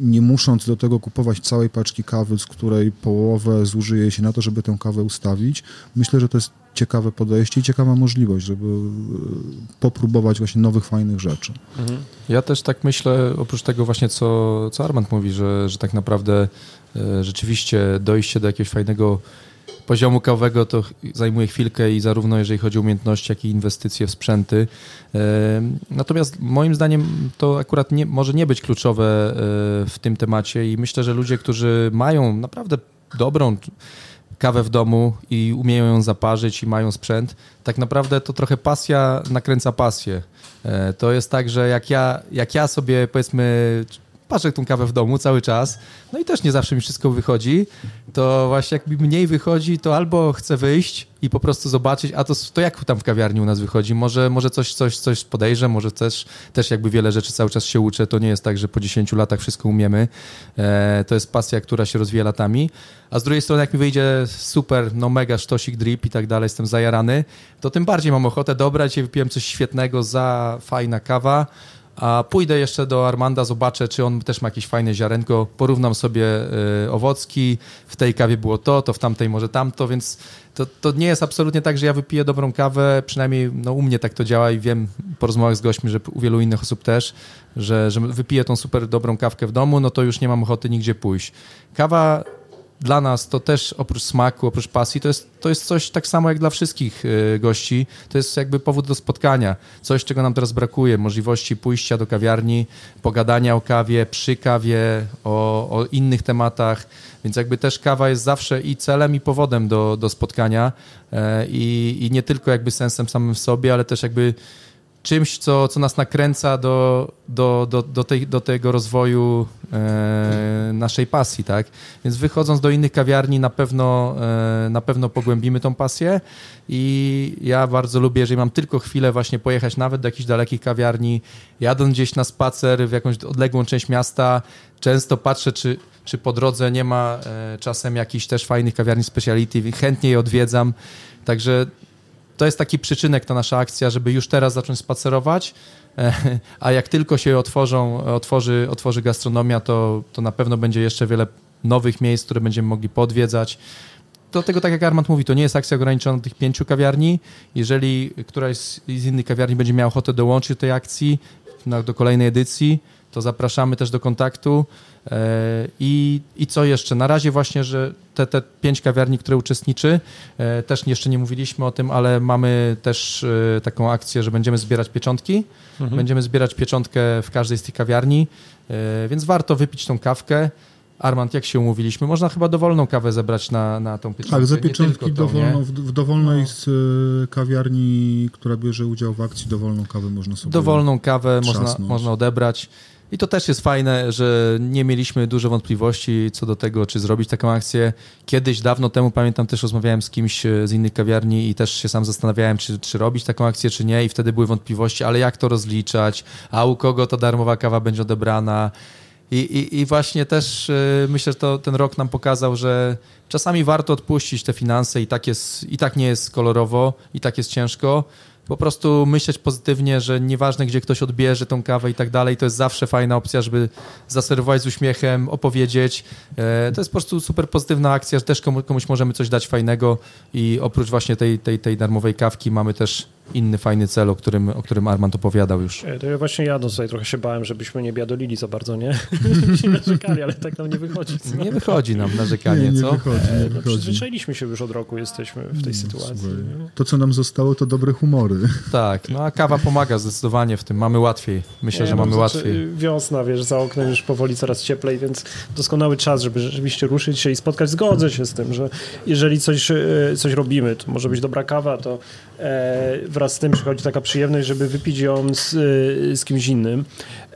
S2: nie musząc do tego kupować całej paczki kawy, z której połowę zużyje się na to, żeby tę kawę ustawić, myślę, że to jest ciekawe podejście i ciekawa możliwość, żeby e, popróbować właśnie nowych, fajnych rzeczy.
S1: Mhm. Ja też tak myślę, oprócz tego właśnie, co, co Armand mówi, że, że tak naprawdę e, rzeczywiście dojście do jakiegoś fajnego poziomu kawowego to zajmuje chwilkę i zarówno jeżeli chodzi o umiejętności, jak i inwestycje w sprzęty. E, natomiast moim zdaniem to akurat nie, może nie być kluczowe w tym temacie i myślę, że ludzie, którzy mają naprawdę dobrą kawę w domu i umieją ją zaparzyć i mają sprzęt, tak naprawdę to trochę pasja nakręca pasję. E, to jest tak, że jak ja, jak ja sobie powiedzmy parzę tą kawę w domu cały czas, no i też nie zawsze mi wszystko wychodzi, to właśnie jak mi mniej wychodzi, to albo chcę wyjść i po prostu zobaczyć, a to, to jak tam w kawiarni u nas wychodzi, może, może coś, coś, coś podejrzę, może też, też jakby wiele rzeczy cały czas się uczę, to nie jest tak, że po 10 latach wszystko umiemy, e, to jest pasja, która się rozwija latami, a z drugiej strony jak mi wyjdzie super, no mega sztosik, drip i tak dalej, jestem zajarany, to tym bardziej mam ochotę dobrać i wypiłem coś świetnego, za fajna kawa, a pójdę jeszcze do Armanda, zobaczę, czy on też ma jakieś fajne ziarenko, porównam sobie y, owocki, w tej kawie było to, to w tamtej może tamto, więc to, to nie jest absolutnie tak, że ja wypiję dobrą kawę, przynajmniej no, u mnie tak to działa i wiem po rozmowach z gośćmi, że u wielu innych osób też, że, że wypiję tą super dobrą kawkę w domu, no to już nie mam ochoty nigdzie pójść. Kawa dla nas to też oprócz smaku, oprócz pasji, to jest, to jest coś tak samo jak dla wszystkich y, gości. To jest jakby powód do spotkania. Coś, czego nam teraz brakuje. Możliwości pójścia do kawiarni, pogadania o kawie, przy kawie, o, o innych tematach. Więc jakby też kawa jest zawsze i celem, i powodem do, do spotkania. E, I, I nie tylko jakby sensem samym w sobie, ale też jakby czymś, co, co nas nakręca do, do, do, do, tej, do tego rozwoju e, naszej pasji, tak? Więc wychodząc do innych kawiarni na pewno, e, na pewno pogłębimy tą pasję i ja bardzo lubię, jeżeli mam tylko chwilę właśnie pojechać nawet do jakichś dalekich kawiarni, jadąc gdzieś na spacer w jakąś odległą część miasta, często patrzę, czy, czy po drodze nie ma e, czasem jakichś też fajnych kawiarni speciality, chętnie je odwiedzam, także to jest taki przyczynek, ta nasza akcja, żeby już teraz zacząć spacerować, e, a jak tylko się otworzą, otworzy, otworzy gastronomia, to, to na pewno będzie jeszcze wiele nowych miejsc, które będziemy mogli podwiedzać. Do tego, tak jak Armand mówi, to nie jest akcja ograniczona do tych pięciu kawiarni. Jeżeli któraś z, z innych kawiarni będzie miała ochotę dołączyć do tej akcji, na, do kolejnej edycji, to zapraszamy też do kontaktu. E, I, I co jeszcze? Na razie właśnie, że te, te pięć kawiarni, które uczestniczy, e, też jeszcze nie mówiliśmy o tym, ale mamy też e, taką akcję, że będziemy zbierać pieczątki. Mhm. Będziemy zbierać pieczątkę w każdej z tych kawiarni, więc warto wypić tą kawkę. Armand, jak się umówiliśmy? Można chyba dowolną kawę zebrać na, na tą pieczątkę.
S2: Tak, za pieczątki dowolną, w, w dowolnej no. z kawiarni, która bierze udział w akcji, dowolną kawę można sobie
S1: Dowolną kawę można, można odebrać. I to też jest fajne, że nie mieliśmy dużo wątpliwości co do tego, czy zrobić taką akcję. Kiedyś, dawno temu, pamiętam, też rozmawiałem z kimś e, z innych kawiarni i też się sam zastanawiałem, czy, czy robić taką akcję, czy nie. I wtedy były wątpliwości, ale jak to rozliczać, a u kogo ta darmowa kawa będzie odebrana. I, i, i właśnie też yy, myślę, że to, ten rok nam pokazał, że czasami warto odpuścić te finanse i tak, jest, i tak nie jest kolorowo, i tak jest ciężko po prostu myśleć pozytywnie, że nieważne, gdzie ktoś odbierze tą kawę i tak dalej, to jest zawsze fajna opcja, żeby zaserwować z uśmiechem, opowiedzieć. E, to jest po prostu super pozytywna akcja, że też komuś możemy coś dać fajnego i oprócz właśnie tej, tej, tej darmowej kawki mamy też inny fajny cel, o którym, o którym Armand opowiadał już.
S3: E, to ja właśnie jadąc tutaj trochę się bałem, żebyśmy nie biadolili za bardzo, nie? [LAUGHS] Żebyśmy narzekali, ale tak nam nie wychodzi.
S1: Co? Nie wychodzi nam narzekanie,
S2: nie, nie
S1: co?
S2: Wychodzi, nie
S3: e, no, przyzwyczailiśmy się już od roku, jesteśmy w tej sytuacji.
S2: To, co nam zostało, to dobre humory.
S1: Tak, no a kawa pomaga zdecydowanie w tym. Mamy łatwiej. Myślę, nie, że no, mamy znaczy, łatwiej.
S3: Wiosna, wiesz, za oknem już powoli coraz cieplej, więc doskonały czas, żeby rzeczywiście ruszyć się i spotkać. Zgodzę się z tym, że jeżeli coś, e, coś robimy, to może być dobra kawa, to wraz z tym przychodzi taka przyjemność, żeby wypić ją z, z kimś innym.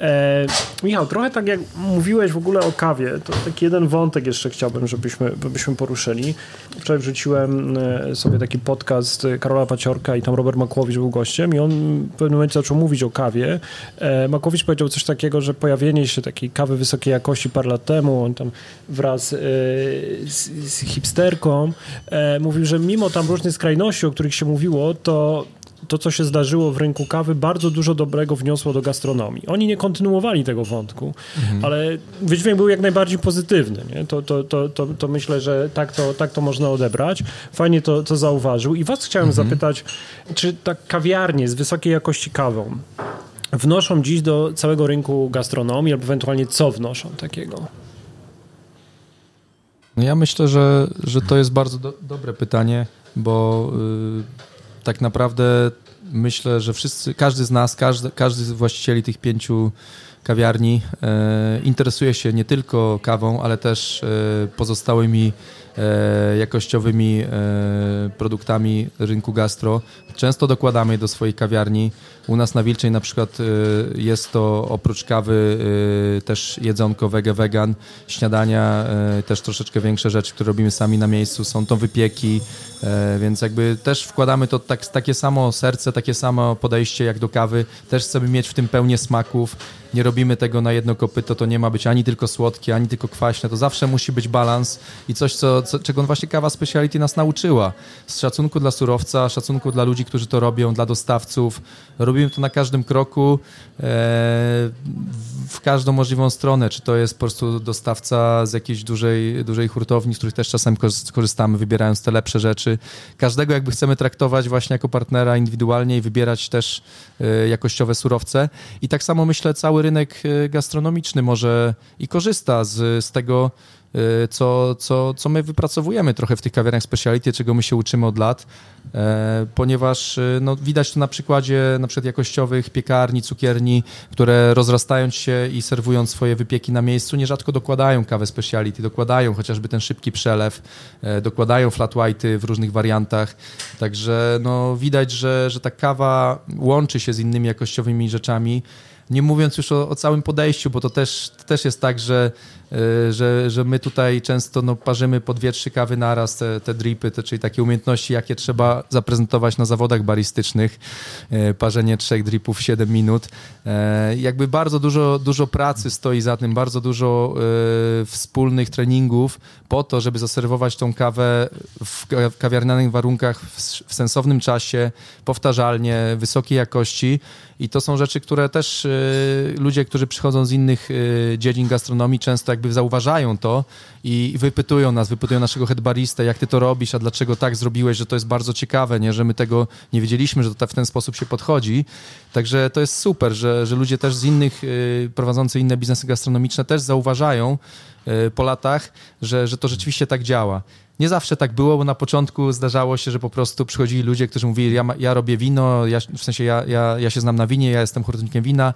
S3: E, Michał, trochę tak jak mówiłeś w ogóle o kawie, to taki jeden wątek jeszcze chciałbym, żebyśmy, żebyśmy poruszyli. Wczoraj wrzuciłem e, sobie taki podcast Karola Paciorka i tam Robert Makłowicz był gościem i on w pewnym momencie zaczął mówić o kawie. E, Makłowicz powiedział coś takiego, że pojawienie się takiej kawy wysokiej jakości parę lat temu, on tam wraz e, z, z hipsterką e, mówił, że mimo tam różnych skrajności, o których się mówiło, to to, co się zdarzyło w rynku kawy, bardzo dużo dobrego wniosło do gastronomii. Oni nie kontynuowali tego wątku, mhm. ale wydźwięk był jak najbardziej pozytywny. Nie? To, to, to, to, to myślę, że tak to, tak to można odebrać. Fajnie to, to zauważył. I was chciałem mhm. zapytać, czy tak kawiarnie z wysokiej jakości kawą wnoszą dziś do całego rynku gastronomii, albo ewentualnie co wnoszą takiego?
S1: No ja myślę, że, że to jest bardzo do, dobre pytanie, bo y, tak naprawdę myślę, że wszyscy, każdy z nas, każdy, każdy z właścicieli tych pięciu kawiarni e, interesuje się nie tylko kawą, ale też e, pozostałymi e, jakościowymi produktami rynku gastro. Często dokładamy je do swojej kawiarni. U nas na Wilczej na przykład jest to oprócz kawy też jedzonko wege vegan, śniadania, też troszeczkę większe rzeczy, które robimy sami na miejscu. Są to wypieki, więc jakby też wkładamy to tak, takie samo serce, takie samo podejście jak do kawy. Też chcemy mieć w tym pełnię smaków nie robimy tego na jedno kopyto, to nie ma być ani tylko słodkie, ani tylko kwaśne, to zawsze musi być balans i coś, co, co, czego właśnie kawa speciality nas nauczyła. Z szacunku dla surowca, szacunku dla ludzi, którzy to robią, dla dostawców. Robimy to na każdym kroku, e, w każdą możliwą stronę, czy to jest po prostu dostawca z jakiejś dużej, dużej hurtowni, z których też czasem korzystamy, wybierając te lepsze rzeczy. Każdego jakby chcemy traktować właśnie jako partnera indywidualnie i wybierać też e, jakościowe surowce. I tak samo myślę, cały rynek e, gastronomiczny może i korzysta z, z tego, e, co, co, co my wypracowujemy trochę w tych kawiarniach speciality, czego my się uczymy od lat, e, ponieważ no, widać to na przykładzie na przykład jakościowych piekarni, cukierni, które rozrastając się i serwując swoje wypieki na miejscu, nierzadko dokładają kawę speciality, dokładają chociażby ten szybki przelew, dokładają flat white'y w różnych wariantach, także no, widać, że, że ta kawa łączy się z innymi jakościowymi rzeczami, nie mówiąc już o, o całym podejściu, bo to też, to też jest tak, że, że, że my tutaj często no, parzymy po dwie, trzy kawy naraz, te, te dripy, te, czyli takie umiejętności, jakie trzeba zaprezentować na zawodach baristycznych. Y, parzenie trzech dripów w 7 minut. Y, jakby bardzo dużo, dużo pracy stoi za tym, bardzo dużo wspólnych treningów po to, żeby zaserwować tą kawę w kawiarnianych warunkach w, sensownym czasie, powtarzalnie, wysokiej jakości. I to są rzeczy, które też y, ludzie, którzy przychodzą z innych y, dziedzin gastronomii, często jakby zauważają to i wypytują nas, wypytują naszego headbarista, jak ty to robisz, a dlaczego tak zrobiłeś, że to jest bardzo ciekawe, nie? że my tego nie wiedzieliśmy, że to w ten sposób się podchodzi. Także to jest super, że, że ludzie też z innych, y, prowadzący inne biznesy gastronomiczne też zauważają po latach, że, że to rzeczywiście tak działa. Nie zawsze tak było, bo na początku zdarzało się, że po prostu przychodzili ludzie, którzy mówili, ja, ja robię wino, ja, w sensie ja, ja, ja się znam na winie, ja jestem hurtownikiem wina,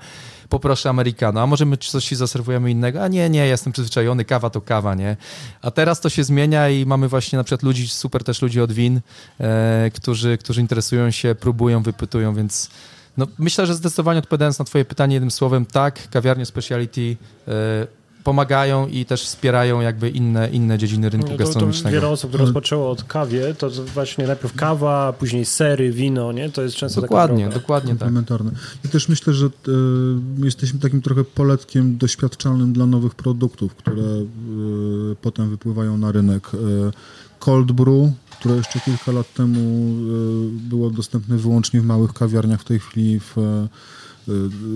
S1: poproszę americano, a może my coś zaserwujemy innego? A nie, nie, jestem przyzwyczajony, kawa to kawa, nie? A teraz to się zmienia i mamy właśnie na przykład ludzi, super też ludzi od win, e, którzy, którzy interesują się, próbują, wypytują, więc no, myślę, że zdecydowanie odpowiadając na twoje pytanie jednym słowem, tak, kawiarnie speciality e, pomagają i też wspierają jakby inne, inne dziedziny rynku no, to, gastronomicznego.
S3: To wiele osób, które rozpoczęło od kawie, to właśnie najpierw kawa, później sery, wino, nie? To jest często
S1: Dokładnie, dokładnie tak.
S2: I też myślę, że y, jesteśmy takim trochę poletkiem doświadczalnym dla nowych produktów, które y, potem wypływają na rynek. Y, cold brew, które jeszcze kilka lat temu było dostępne wyłącznie w małych kawiarniach, w tej chwili w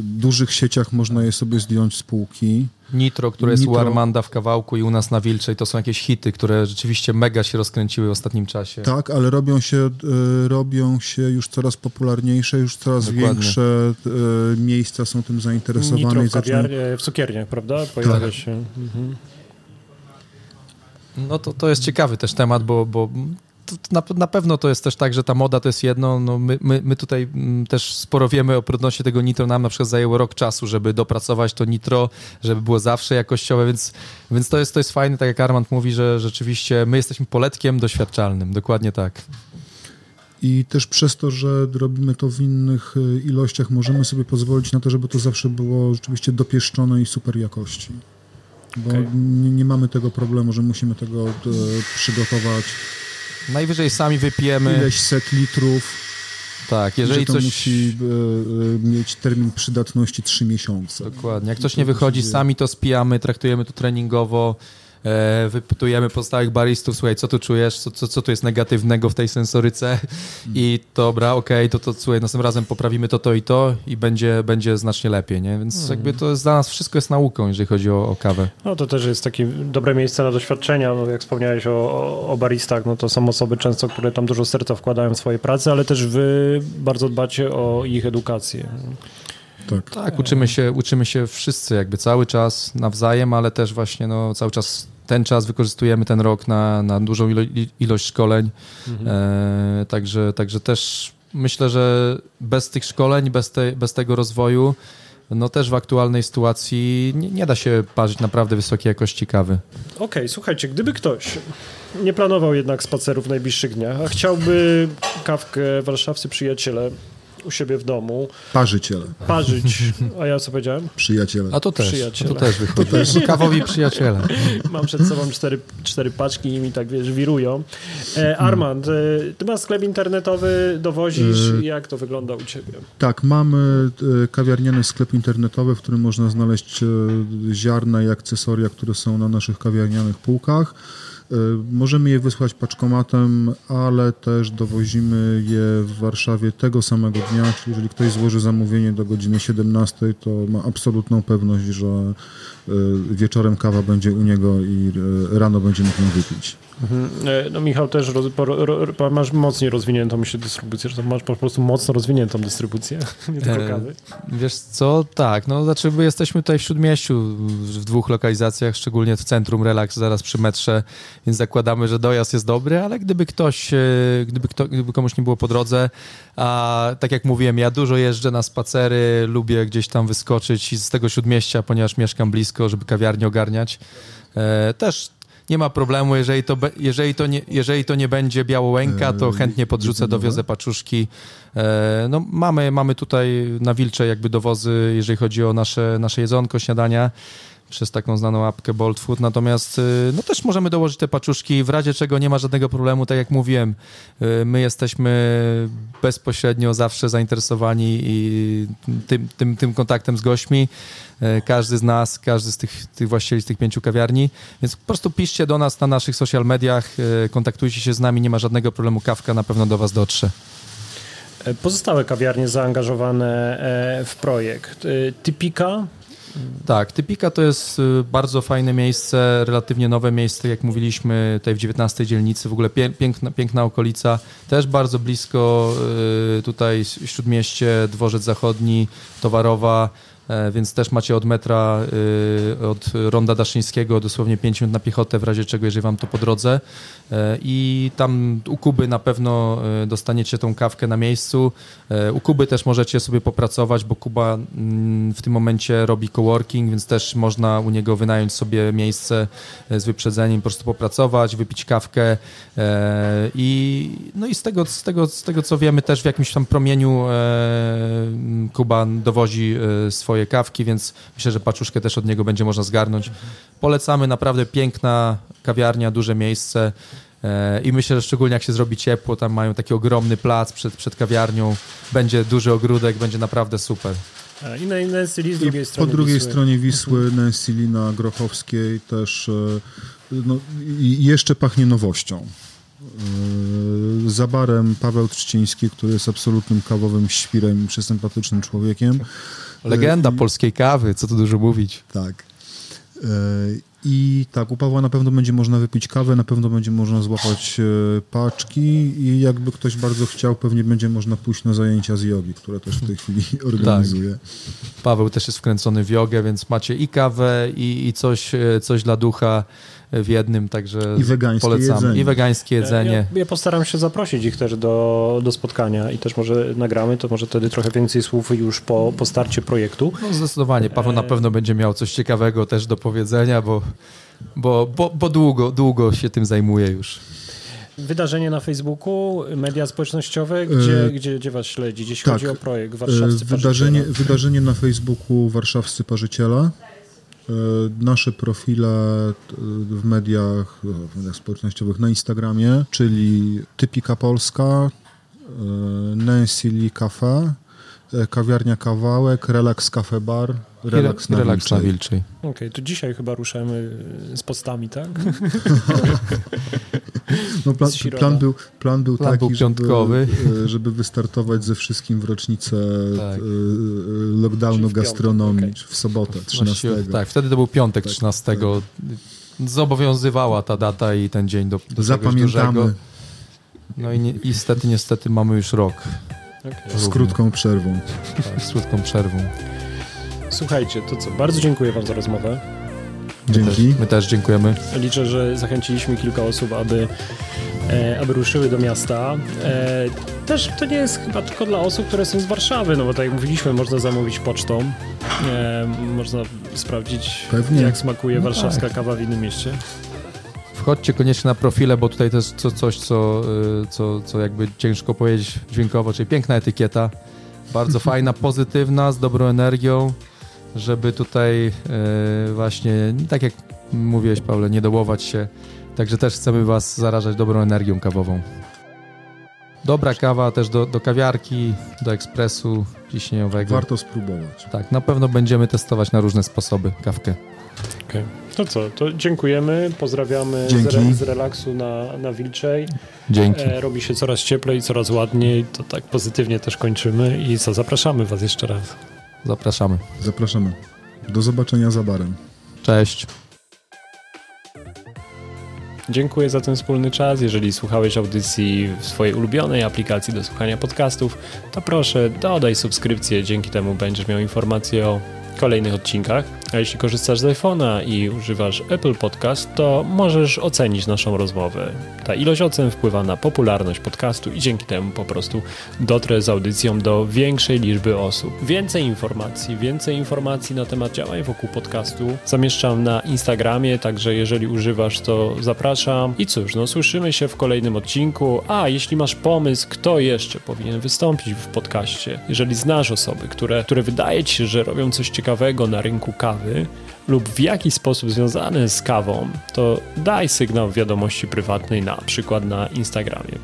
S2: dużych sieciach można je sobie zdjąć z półki.
S1: Nitro, które jest Nitro. u Armanda w kawałku i u nas na Wilczej, to są jakieś hity, które rzeczywiście mega się rozkręciły w ostatnim czasie.
S2: Tak, ale robią się, y, robią się już coraz popularniejsze, już coraz Dokładnie. większe y, miejsca są tym zainteresowane.
S3: Nitro w, kawiarnie, w cukierniach, prawda? Pojawia tak. się. Mhm.
S1: No to, to jest ciekawy też temat, bo, bo na, na, pewno to jest też tak, że ta moda to jest jedno. No my, my, my tutaj mm, też sporo wiemy o prądności tego nitro. Nam na przykład zajęło rok czasu, żeby dopracować to nitro, żeby było zawsze jakościowe, więc, więc to, jest, to jest fajne, tak jak Armand mówi, że rzeczywiście my jesteśmy poletkiem doświadczalnym. Dokładnie tak.
S2: I też przez to, że robimy to w innych y, ilościach, możemy sobie pozwolić na to, żeby to zawsze było rzeczywiście dopieszczone i super jakości. Bo
S3: Okej.
S2: nie, nie mamy tego problemu, że musimy tego e, przygotować
S1: Najwyżej sami wypijemy.
S2: ileś set litrów,
S1: Tak,
S2: jeżeli
S1: jeżeli
S2: to
S1: coś...
S2: musi e, e, mieć termin przydatności 3 miesiące.
S1: Dokładnie. Jak coś nie wychodzi, sami to spijamy, traktujemy to treningowo, e, wypytujemy pozostałych baristów, słuchaj, co tu czujesz, co, co, co tu jest negatywnego w tej sensoryce i dobra, okej, to, to słuchaj, następnym razem poprawimy to, to i to i będzie, będzie znacznie lepiej, nie? Więc jakby to jest dla nas wszystko jest nauką, jeżeli chodzi o, o kawę.
S3: No to też jest takie dobre miejsce na doświadczenia. No, jak wspomniałeś o, o, o baristach, no to są osoby często, które tam dużo serca wkładają w swoje prace, ale też wy bardzo dbacie o ich edukację.
S2: Tak.
S1: Tak, uczymy się, uczymy się wszyscy jakby cały czas nawzajem, ale też właśnie no, cały czas ten czas wykorzystujemy ten rok na, na dużą ilo ilość szkoleń. E, także, także też myślę, że bez tych szkoleń, bez, te, bez tego rozwoju, no też w aktualnej sytuacji nie, nie da się parzyć naprawdę wysokiej jakości kawy.
S3: Okej, słuchajcie, gdyby ktoś nie planował jednak spaceru w najbliższych dniach, a chciałby kawkę warszawscy przyjaciele u siebie w domu,
S2: Parzyciele,
S3: parzyć, a ja co powiedziałem?
S2: przyjaciele.
S1: A to też,
S3: Przyjaciele.
S1: to też wychodzi. To Kawowi przyjaciele. [LAUGHS]
S3: Mam przed sobą cztery, cztery paczki i mi tak, wiesz, wirują. E, Armand, e, ty masz sklep internetowy, dowozisz,
S2: E,
S3: jak to wygląda u ciebie?
S2: Tak, mamy e, kawiarniany sklep internetowy, w którym można znaleźć e, ziarna i akcesoria, które są na naszych kawiarnianych półkach. E, Możemy je wysłać paczkomatem, ale też dowozimy je w Warszawie tego samego dnia, czyli jeżeli ktoś złoży zamówienie do godziny 17, to ma absolutną pewność, że wieczorem kawa będzie u niego i e, rano będzie mógł ją wypić.
S3: E, No Michał też roz, ro, ro, masz mocniej rozwiniętą myślę dystrybucję, że to masz po prostu mocno rozwiniętą dystrybucję, [LAUGHS] nie tylko
S1: E,
S3: kawy.
S1: Wiesz co, tak, no znaczy my jesteśmy tutaj w Śródmieściu, w dwóch lokalizacjach, szczególnie w centrum Relax, zaraz przy metrze, więc zakładamy, że dojazd jest dobry, ale gdyby ktoś, e, gdyby, kto, gdyby komuś nie było po drodze, a tak jak mówiłem, ja dużo jeżdżę na spacery, lubię gdzieś tam wyskoczyć z tego Śródmieścia, ponieważ mieszkam blisko, żeby kawiarnię ogarniać, e, też nie ma problemu, jeżeli to, jeżeli to, nie, jeżeli to nie będzie Białołęka, to
S2: E,
S1: chętnie podrzucę, dowiozę paczuszki. E, no, mamy, mamy tutaj na Wilcze jakby dowozy, jeżeli chodzi o nasze, nasze jedzonko, śniadania przez taką znaną apkę Bolt Food, natomiast y, no też możemy dołożyć te paczuszki, w razie czego nie ma żadnego problemu, tak jak mówiłem, y, my jesteśmy bezpośrednio zawsze zainteresowani i tym, tym, tym kontaktem z gośćmi, E, każdy z nas, każdy z tych, tych właścicieli z tych pięciu kawiarni, więc po prostu piszcie do nas na naszych social mediach, kontaktujcie się z nami, nie ma żadnego problemu, kawka na pewno do was dotrze.
S3: Pozostałe kawiarnie zaangażowane e, w projekt. Typika,
S1: Tak, Typika to jest y, bardzo fajne miejsce, relatywnie nowe miejsce, jak mówiliśmy, tutaj w 19 dzielnicy, w ogóle piękna, piękna okolica, też bardzo blisko y, tutaj Śródmieście, Dworzec Zachodni, Towarowa, więc też macie od metra, y, od Ronda Daszyńskiego dosłownie 5 minut na piechotę, w razie czego, jeżeli wam to po drodze. E, I tam u Kuby na pewno e, dostaniecie tą kawkę na miejscu. E, U Kuby też możecie sobie popracować, bo Kuba mm, w tym momencie robi coworking, więc też można u niego wynająć sobie miejsce e, z wyprzedzeniem, po prostu popracować, wypić kawkę. E, I, no i z tego, z, tego, z tego, co wiemy, też w jakimś tam promieniu e, Kuba dowozi e, swoje kawki, więc myślę, że paczuszkę też od niego będzie można zgarnąć. Polecamy, naprawdę piękna kawiarnia, duże miejsce. E, I myślę, że szczególnie jak się zrobi ciepło, tam mają taki ogromny plac przed, przed kawiarnią, będzie duży ogródek, będzie naprawdę super.
S3: e, i na Nancy Lee z drugiej
S2: I po
S3: strony.
S2: drugiej
S3: Wisły.
S2: stronie [LAUGHS] Wisły Nancy Lee na Grochowskiej też e, no, i jeszcze pachnie nowością. Za barem Paweł Trzciński, który jest absolutnym kawowym świrem i przesympatycznym człowiekiem.
S1: Legenda polskiej kawy, co tu dużo mówić.
S2: Tak. E, I tak, u Pawła na pewno będzie można wypić kawę, na pewno będzie można złapać e, paczki i jakby ktoś bardzo chciał, pewnie będzie można pójść na zajęcia z jogi, które też w tej chwili [LAUGHS] organizuje.
S1: Paweł też jest wkręcony w jogę, więc macie i kawę, i, i coś, e, coś dla ducha w jednym, także
S2: I wegańskie
S1: polecam.
S2: jedzenie.
S1: I wegańskie jedzenie.
S3: Ja, ja postaram się zaprosić ich też do, do spotkania i też może nagramy, to może wtedy trochę więcej słów już po, po starcie projektu.
S1: No zdecydowanie, Paweł na pewno będzie miał coś ciekawego też do powiedzenia, bo, bo, bo, bo długo, długo się tym zajmuje już.
S3: Wydarzenie na Facebooku, media społecznościowe, gdzie, e... gdzie, gdzie was śledzi, jeśli tak. chodzi o projekt Warszawscy
S2: wydarzenie, wydarzenie na Facebooku Warszawscy Parzyciela. E, nasze profile e, w mediach, w mediach społecznościowych na Instagramie, czyli Typika Polska, e, Nancy Lee Cafe, kawiarnia Kawałek, Relax Cafe Bar, Relax, na,
S1: relax na Wilczej.
S3: Okej, okay, to dzisiaj chyba ruszamy z postami, tak? [LAUGHS]
S2: no plan, plan, był, plan był
S1: plan
S2: taki,
S1: był piątkowy.
S2: Żeby, żeby wystartować ze wszystkim w rocznicę tak. lockdownu gastronomii okay. w sobotę 13.
S1: tak, wtedy to był piątek tak, 13. Tak. Zobowiązywała ta data i ten dzień do, do
S2: Zapamiętamy.
S1: No i, ni niestety, niestety mamy już rok.
S2: Okay. Z krótką przerwą.
S1: Tak, z krótką przerwą.
S3: Słuchajcie, to co? Bardzo dziękuję Wam za rozmowę.
S2: Dzięki.
S1: My też, my też dziękujemy.
S3: Liczę, że zachęciliśmy kilka osób, aby, e, aby ruszyły do miasta. E, też to nie jest chyba tylko dla osób, które są z Warszawy, no bo tak jak mówiliśmy, można zamówić pocztą. E, można sprawdzić, Pewnie. jak smakuje no warszawska tak. kawa w innym mieście.
S1: Wchodźcie koniecznie na profile, bo tutaj to jest coś, co, y, co, co jakby ciężko powiedzieć dźwiękowo, czyli piękna etykieta. Bardzo [LAUGHS] fajna, pozytywna, z dobrą energią żeby tutaj e, właśnie, tak jak mówiłeś Paule, nie dołować się. Także też chcemy Was zarażać dobrą energią kawową. Dobra kawa też do, do kawiarki, do ekspresu ciśnieniowego.
S2: Warto spróbować.
S1: Tak, na pewno będziemy testować na różne sposoby kawkę.
S3: Okay. To co, to dziękujemy, pozdrawiamy z, re, z, relaksu na, na Wilczej.
S1: Dzięki.
S3: E, robi się coraz cieplej, coraz ładniej, to tak pozytywnie też kończymy i co, zapraszamy Was jeszcze raz.
S1: Zapraszamy.
S2: Zapraszamy. Do zobaczenia za barem.
S1: Cześć.
S3: Dziękuję za ten wspólny czas. Jeżeli słuchałeś audycji w swojej ulubionej aplikacji do słuchania podcastów, to proszę dodaj subskrypcję. Dzięki temu będziesz miał informacje o kolejnych odcinkach. A jeśli korzystasz z iPhone'a i używasz Apple Podcast, to możesz ocenić naszą rozmowę. Ta ilość ocen wpływa na popularność podcastu i dzięki temu po prostu dotrę z audycją do większej liczby osób. Więcej informacji, więcej informacji na temat działań wokół podcastu zamieszczam na Instagramie, także jeżeli używasz, to zapraszam. I cóż, no słyszymy się w kolejnym odcinku. A jeśli masz pomysł, kto jeszcze powinien wystąpić w podcaście, jeżeli znasz osoby, które, które wydaje ci się, że robią coś ciekawego na rynku kawy, kawy lub w jakiś sposób związany z kawą, to daj sygnał wiadomości prywatnej, na przykład na Instagramie.